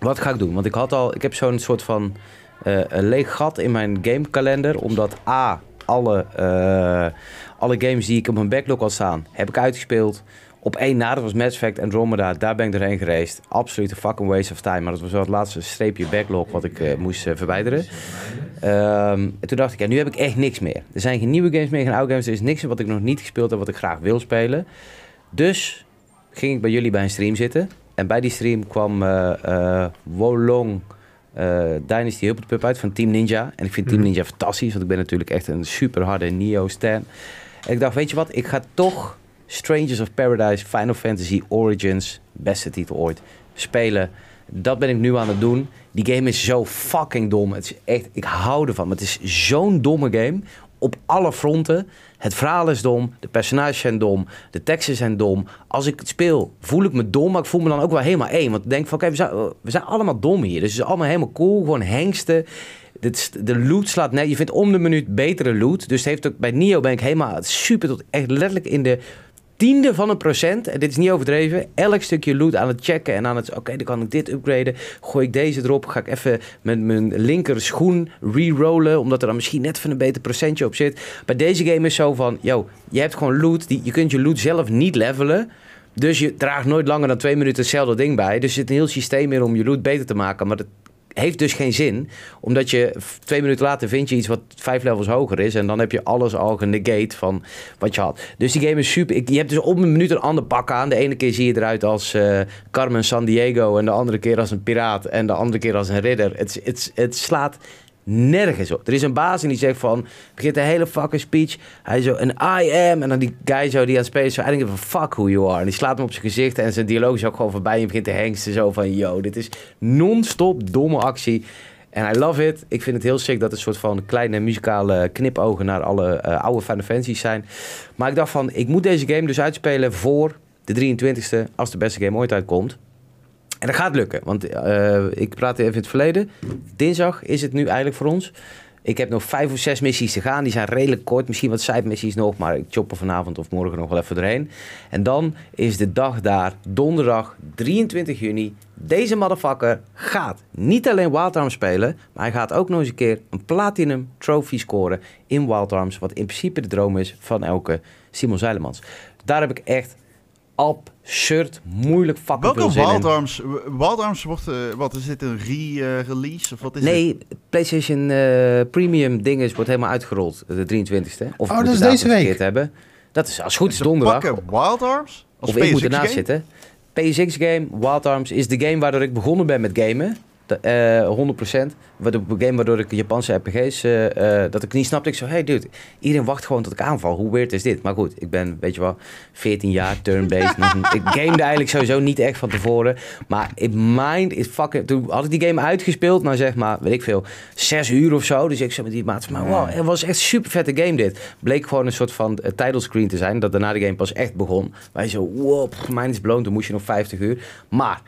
B: wat ga ik doen? Want ik had al, ik heb zo'n soort van eh, een leeg gat in mijn gamekalender. Omdat A, alle, eh, alle games die ik op mijn backlog had staan, heb ik uitgespeeld. Op één na, dat was Mass Effect Andromeda, daar ben ik doorheen gereisd. Absoluut een fucking waste of time. Maar dat was wel het laatste streepje backlog wat ik eh, moest eh, verwijderen. Ehm, en toen dacht ik, ja, nu heb ik echt niks meer. Er zijn geen nieuwe games meer, geen oude games. Er is niks meer wat ik nog niet gespeeld heb, wat ik graag wil spelen. Dus ging ik bij jullie bij een stream zitten. En bij die stream kwam eh Wolong eh, Dynasty Huppelpup uit van Team Ninja. En ik vind Team
C: Mhm.
B: Ninja fantastisch, want ik ben natuurlijk echt een super harde Neo-stan. En ik dacht, weet je wat, ik ga toch Strangers of Paradise Final Fantasy Origins, beste titel ooit, spelen. Dat ben ik nu aan het doen. Die game is zo fucking dom. Het is echt, ik hou ervan. Maar het is zo'n domme game. Op alle fronten. Het verhaal is dom. De personages zijn dom. De teksten zijn dom. Als ik het speel, voel ik me dom. Maar ik voel me dan ook wel helemaal één. Want ik denk van, oké, we, zijn, we zijn allemaal dom hier. Dus het is allemaal helemaal cool. Gewoon hengsten. De loot slaat net. Je vindt om de minuut betere loot. Dus het heeft ook bij Nio ben ik helemaal super tot echt letterlijk in de tiende van een procent, en dit is niet overdreven, elk stukje loot aan het checken en aan het, oké, dan kan ik dit upgraden, gooi ik deze erop, ga ik even met mijn linker schoen re-rollen, omdat er dan misschien net van een beter procentje op zit. Bij deze game is zo van, yo, je hebt gewoon loot, die, je kunt je loot zelf niet levelen, dus je draagt nooit langer dan twee minuten hetzelfde ding bij, dus er zit een heel systeem in om je loot beter te maken, maar dat heeft dus geen zin. Omdat je twee minuten later vind je iets wat vijf levels hoger is. En dan heb je alles al genegate van wat je had. Dus die game is super. Je hebt dus op een minuut een ander pak aan. De ene keer zie je eruit als eh, Carmen San Diego. En de andere keer als een piraat. En de andere keer als een ridder. Het, het slaat nergens op. Er is een baas en die zegt van... Begint een hele fucking speech. Hij zo, een I am. En dan die guy zo die aan het spelen is zo... I don't give fuck who you are. En die slaat hem op zijn gezicht. En zijn dialoog is ook gewoon voorbij. En begint te hengsten zo van... Yo, dit is non-stop domme actie. En I love it. Ik vind het heel sick dat het een soort van kleine muzikale knipogen... naar alle eh, oude Final Fantasies zijn. Maar ik dacht van... Ik moet deze game dus uitspelen voor de 23e... als de beste game ooit uitkomt. En dat gaat lukken, want eh, ik praat even in het verleden. Dinsdag is het nu eigenlijk voor ons. Ik heb nog vijf of zes missies te gaan. Die zijn redelijk kort, misschien wat side-missies nog, maar ik chop er vanavond of morgen nog wel even doorheen. En dan is de dag daar, donderdag 23 juni. Deze motherfucker gaat niet alleen Wild Arms spelen, maar hij gaat ook nog eens een keer een Platinum Trophy scoren in Wild Arms. Wat in principe de droom is van elke Simon Zeilemans. Daar heb ik echt absurd moeilijk fucking veel
A: Welke. Wild Arms? Wild Arms wordt, eh, wat is dit, een re-release? of wat is het?
B: Nee, PlayStation eh, Premium dinges wordt helemaal uitgerold, de 23e. Of
C: Oh, dat is deze week.
B: Hebben. Dat is als het goed is donderdag.
A: pakken Wild Arms? Als
B: Of ik moet
A: PSX
B: ernaast
A: game?
B: zitten. PSX game, Wild Arms is de game waardoor ik begonnen ben met gamen. De, eh 100%. Waardoor, de game waardoor ik Japanse RPG's, eh, eh, dat ik niet snapte. Ik zo, hey dude, iedereen wacht gewoon tot ik aanval. Hoe weird is dit? Maar goed, ik ben, weet je wel, 14 jaar, turn-based. ik gamede eigenlijk sowieso niet echt van tevoren. Maar in mind is fucking... Toen had ik die game uitgespeeld, nou zeg maar, weet ik veel, 6 uur of zo. Dus ik zei met die maat, maar wow, het was echt super vette game dit. Bleek gewoon een soort van title screen te zijn, dat daarna de game pas echt begon. Wij zo, wow, pff, is blown, toen moest je nog 50 uur. Maar...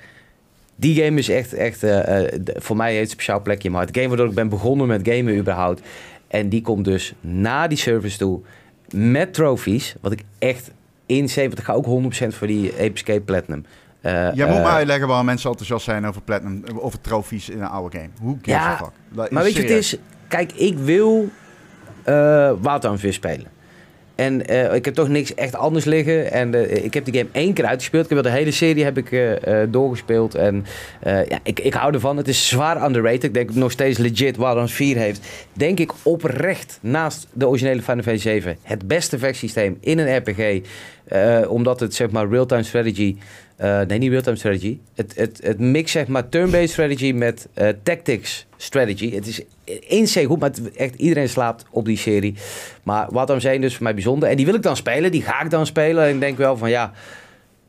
B: Die game is echt, echt eh, eh, voor mij heeft een speciaal plekje in mijn hart. De game waardoor ik ben begonnen met gamen überhaupt. En die komt dus na die service toe met trophies. Wat ik echt insane, want ik ga ook 100% voor die Ape Escape Platinum. Eh,
A: Jij moet me uitleggen waarom mensen enthousiast zijn over Platinum, over trofies in een oude game. Hoe gives
B: Ja,
A: fuck?
B: Maar weet je, het is... Kijk, ik wil eh Waterhammer spelen. En eh, ik heb toch niks echt anders liggen. En eh, ik heb die game één keer uitgespeeld. Ik heb de hele serie heb ik, eh, doorgespeeld. En ja, ik, ik hou ervan. Het is zwaar underrated. Ik denk nog steeds legit Waterhammer 4 heeft. Denk ik oprecht naast de originele Final Fantasy 7 het beste vechtsysteem in een RPG. omdat het zeg maar real-time strategy... eh, nee, niet real-time strategy. Het, het, het mix zeg maar turn-based strategy met eh, tactics strategy. Het is insane goed, maar echt iedereen slaapt op die serie. Maar wat om zijn dus voor mij bijzonder. En die wil ik dan spelen, die ga ik dan spelen. En ik denk wel van ja,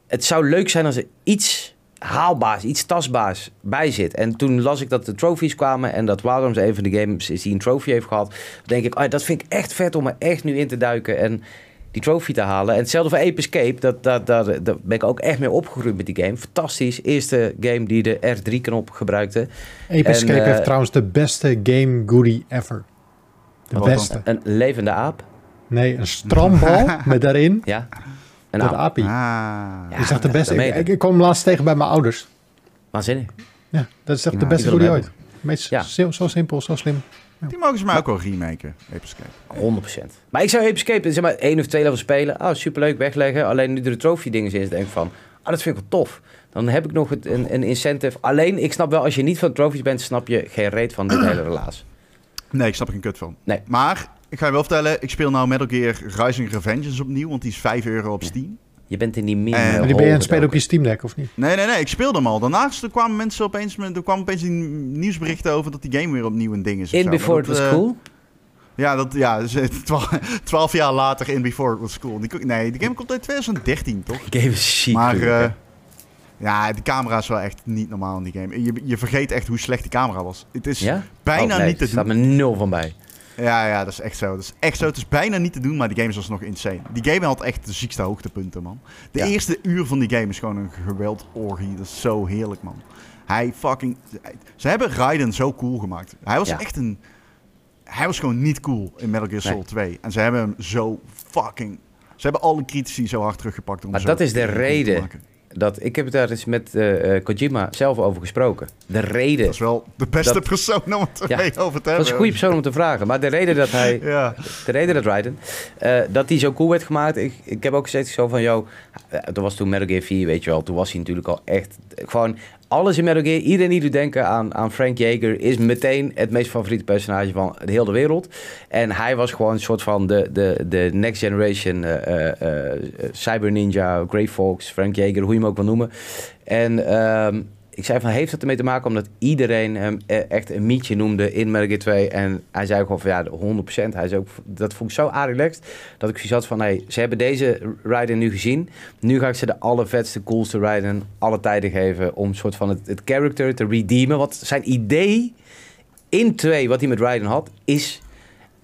B: het zou leuk zijn als er iets haalbaars, iets tastbaars bij zit. En toen las ik dat de trophies kwamen en dat Wilderms een van de games is die een trofee heeft gehad. Dan denk ik, oh, dat vind ik echt vet om er echt nu in te duiken en die trofee te halen. En hetzelfde voor Ape Escape, dat, dat, dat, daar ben ik ook echt mee opgegroeid met die game. Fantastisch, eerste game die de R3-knop gebruikte.
C: Ape
B: En,
C: Escape
B: eh,
C: heeft trouwens de beste game goodie ever. De beste.
B: Een levende aap,
C: Nee, een strandbal met daarin
B: ja. Een
C: dat
B: aap.
C: apie.
A: Ah.
B: Ja,
C: is echt de
B: dat-
C: beste.
B: dat
C: Ik, ik, ik kwam laatst tegen bij mijn ouders.
B: Waanzinnig.
C: Ja, dat is echt
A: Ja,
C: de beste goodie ooit. Meest,
B: Ja.
C: zo simpel, zo slim.
A: Die mogen ze mij ook wel remaken, Ape Escape.
B: 100%. Maar ik zou Ape Escape zeg maar één of twee levels spelen. Ah, superleuk, wegleggen. Alleen nu er de trofee dingen in, denk ik van... Ah, dat vind ik wel tof. Dan heb ik nog het, een, een incentive. Alleen, ik snap wel, als je niet van trophies bent... snap je geen reet van dit hele relaas.
A: Nee, ik snap er geen kut van.
B: Nee.
A: Maar, ik ga je wel vertellen, ik speel nou Metal Gear Rising Revengeance opnieuw, want die is 5 euro op Steam.
B: Je bent in die meme
A: En-
B: eh,
C: Maar die ben je aan het spelen op je. Steam Deck, of niet?
A: Nee, nee, nee, ik speelde hem al. Daarnaast er kwamen mensen opeens, er kwamen opeens die nieuwsberichten over dat die game weer opnieuw een ding is.
B: In. Before It Was
A: eh,
B: Cool?
A: Ja, dat, ja dus, eh, twaalf, twaalf jaar later in Before It Was Cool. Die, nee, die game komt uit 2013, toch?
B: Die game is ziek.
A: maar eh, ja, de camera is wel echt niet normaal in die game. Je, je vergeet echt hoe slecht die camera was. Het is
B: ja?
A: bijna
B: Oh, nee,
A: niet te
B: er staat
A: doen.
B: me nul van bij.
A: Ja, ja, dat is echt zo. Dat is echt zo. Het is bijna niet te doen, maar die game is alsnog insane. Die game had echt de ziekste hoogtepunten, man. De
B: Ja.
A: eerste uur van die game is gewoon een geweldorgie. Dat is zo heerlijk, man. Hij fucking... Ze hebben Raiden zo cool gemaakt. Hij was
B: Ja.
A: echt een... Hij was gewoon niet cool in Metal Gear Solid 2. En ze hebben hem zo fucking... Ze hebben alle critici zo hard teruggepakt om
B: Maar dat is de reden. Dat, ik heb daar eens met eh, eh, Kojima zelf over gesproken. De reden...
A: Dat is wel de beste
B: Dat-
A: persoon om het
B: Ja,
A: over te
B: Dat
A: hebben.
B: is een goede persoon om te vragen. Maar de reden dat hij...
A: Ja.
B: De reden dat Raiden, eh, dat hij zo cool werd gemaakt. Ik, ik heb ook gezegd zo van, uh, dat was toen Metal Gear 4, weet je wel. Toen was hij natuurlijk al echt, gewoon alles in Metal Gear. Iedereen die doet denken aan, aan Frank Jaeger is meteen het meest favoriete personage van de hele wereld. En hij was gewoon een soort van de, de, de next generation eh, eh, eh, cyber ninja, Grey Fox, Frank Jaeger, hoe je hem ook wil noemen. En ehm, ik zei van, heeft dat ermee te maken omdat iedereen hem eh, echt een mietje noemde in Metal Gear 2? En hij zei gewoon van, ja, 100%. Hij zei ook, dat vond ik zo relaxed dat ik zoiets had van, hey, ze hebben deze Raiden nu gezien. Nu ga ik ze de allervetste, coolste Raiden alle tijden geven om een soort van het, het character te redeemen. Want zijn idee in 2, wat hij met Raiden had, is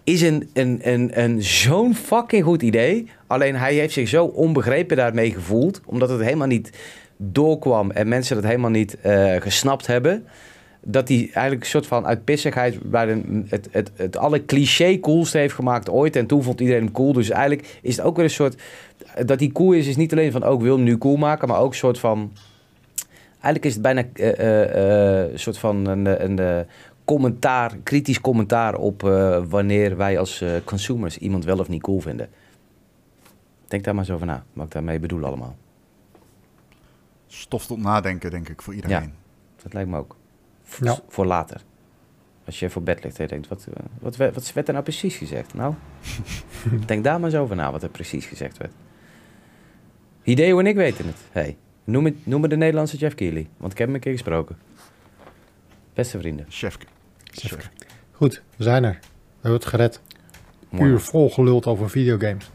B: is een, een, een, een zo'n fucking goed idee. Alleen hij heeft zich zo onbegrepen daarmee gevoeld. Omdat het helemaal niet doorkwam en mensen dat helemaal niet eh, gesnapt hebben. Dat hij eigenlijk een soort van uit pissigheid bij het, het, het alle cliché coolste heeft gemaakt ooit. En toen vond iedereen hem cool. Dus eigenlijk is het ook weer een soort... Dat hij cool is, is niet alleen van ook wil hem nu cool maken. Maar ook een soort van... Eigenlijk is het bijna eh, eh, een soort van een, een, commentaar, kritisch commentaar op wanneer wij als consumers iemand wel of niet cool vinden. Denk daar maar eens over na, wat ik daarmee bedoel allemaal.
A: Stof tot nadenken, denk ik, voor iedereen.
B: Dat lijkt me ook. V-
C: Ja.
B: Voor later. Als je voor bed ligt en je denkt, wat, eh, wat, werd- wat werd er nou precies gezegd? Nou, denk daar maar eens over na wat er precies gezegd werd. Hideo en ik weten het. Hey, noem, het, noem me de Nederlandse Jeff Keighley, want ik heb hem een keer gesproken. Beste vrienden.
A: Chef.
C: Chef. Goed, we zijn er. We hebben het gered.
B: Mooi.
C: Uur vol geluld over videogames.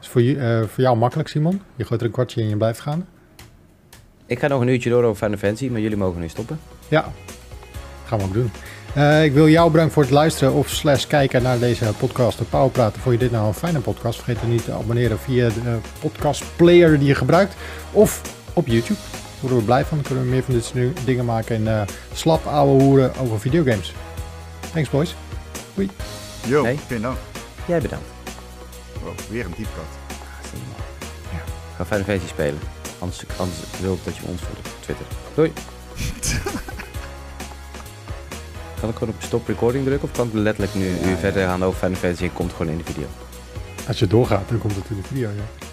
C: Is voor, eh, voor jou makkelijk, Simon? Je gooit er een kwartje in en je blijft gaan?
B: Ik ga nog een uurtje door over Final Fantasy, maar jullie mogen nu stoppen.
C: Ja, gaan we ook doen. Eh, ik wil jou bedanken voor het luisteren of slash kijken naar deze podcast, de Powerpraten. Vond je dit nou een fijne podcast? Vergeet er niet te abonneren via de eh, podcastplayer die je gebruikt. Of op YouTube. worden we blij van. Dan kunnen we meer van dit soort dingen maken en eh, slap ouwe hoeren over videogames. Thanks boys.
A: Yo,
B: Nee.
A: geen dank.
B: Jij bedankt.
A: Wow, weer een diepkat.
C: Ja.
B: Ga Final Fantasy spelen. Anders, anders wil ik dat je ons volgt op Twitter. Doei. kan ik gewoon op stop recording drukken? Of kan ik letterlijk nu, nu
A: Ja,
B: verder gaan over Final Fantasy en komt gewoon in de video?
C: Als je doorgaat, dan komt het in de video. Ja.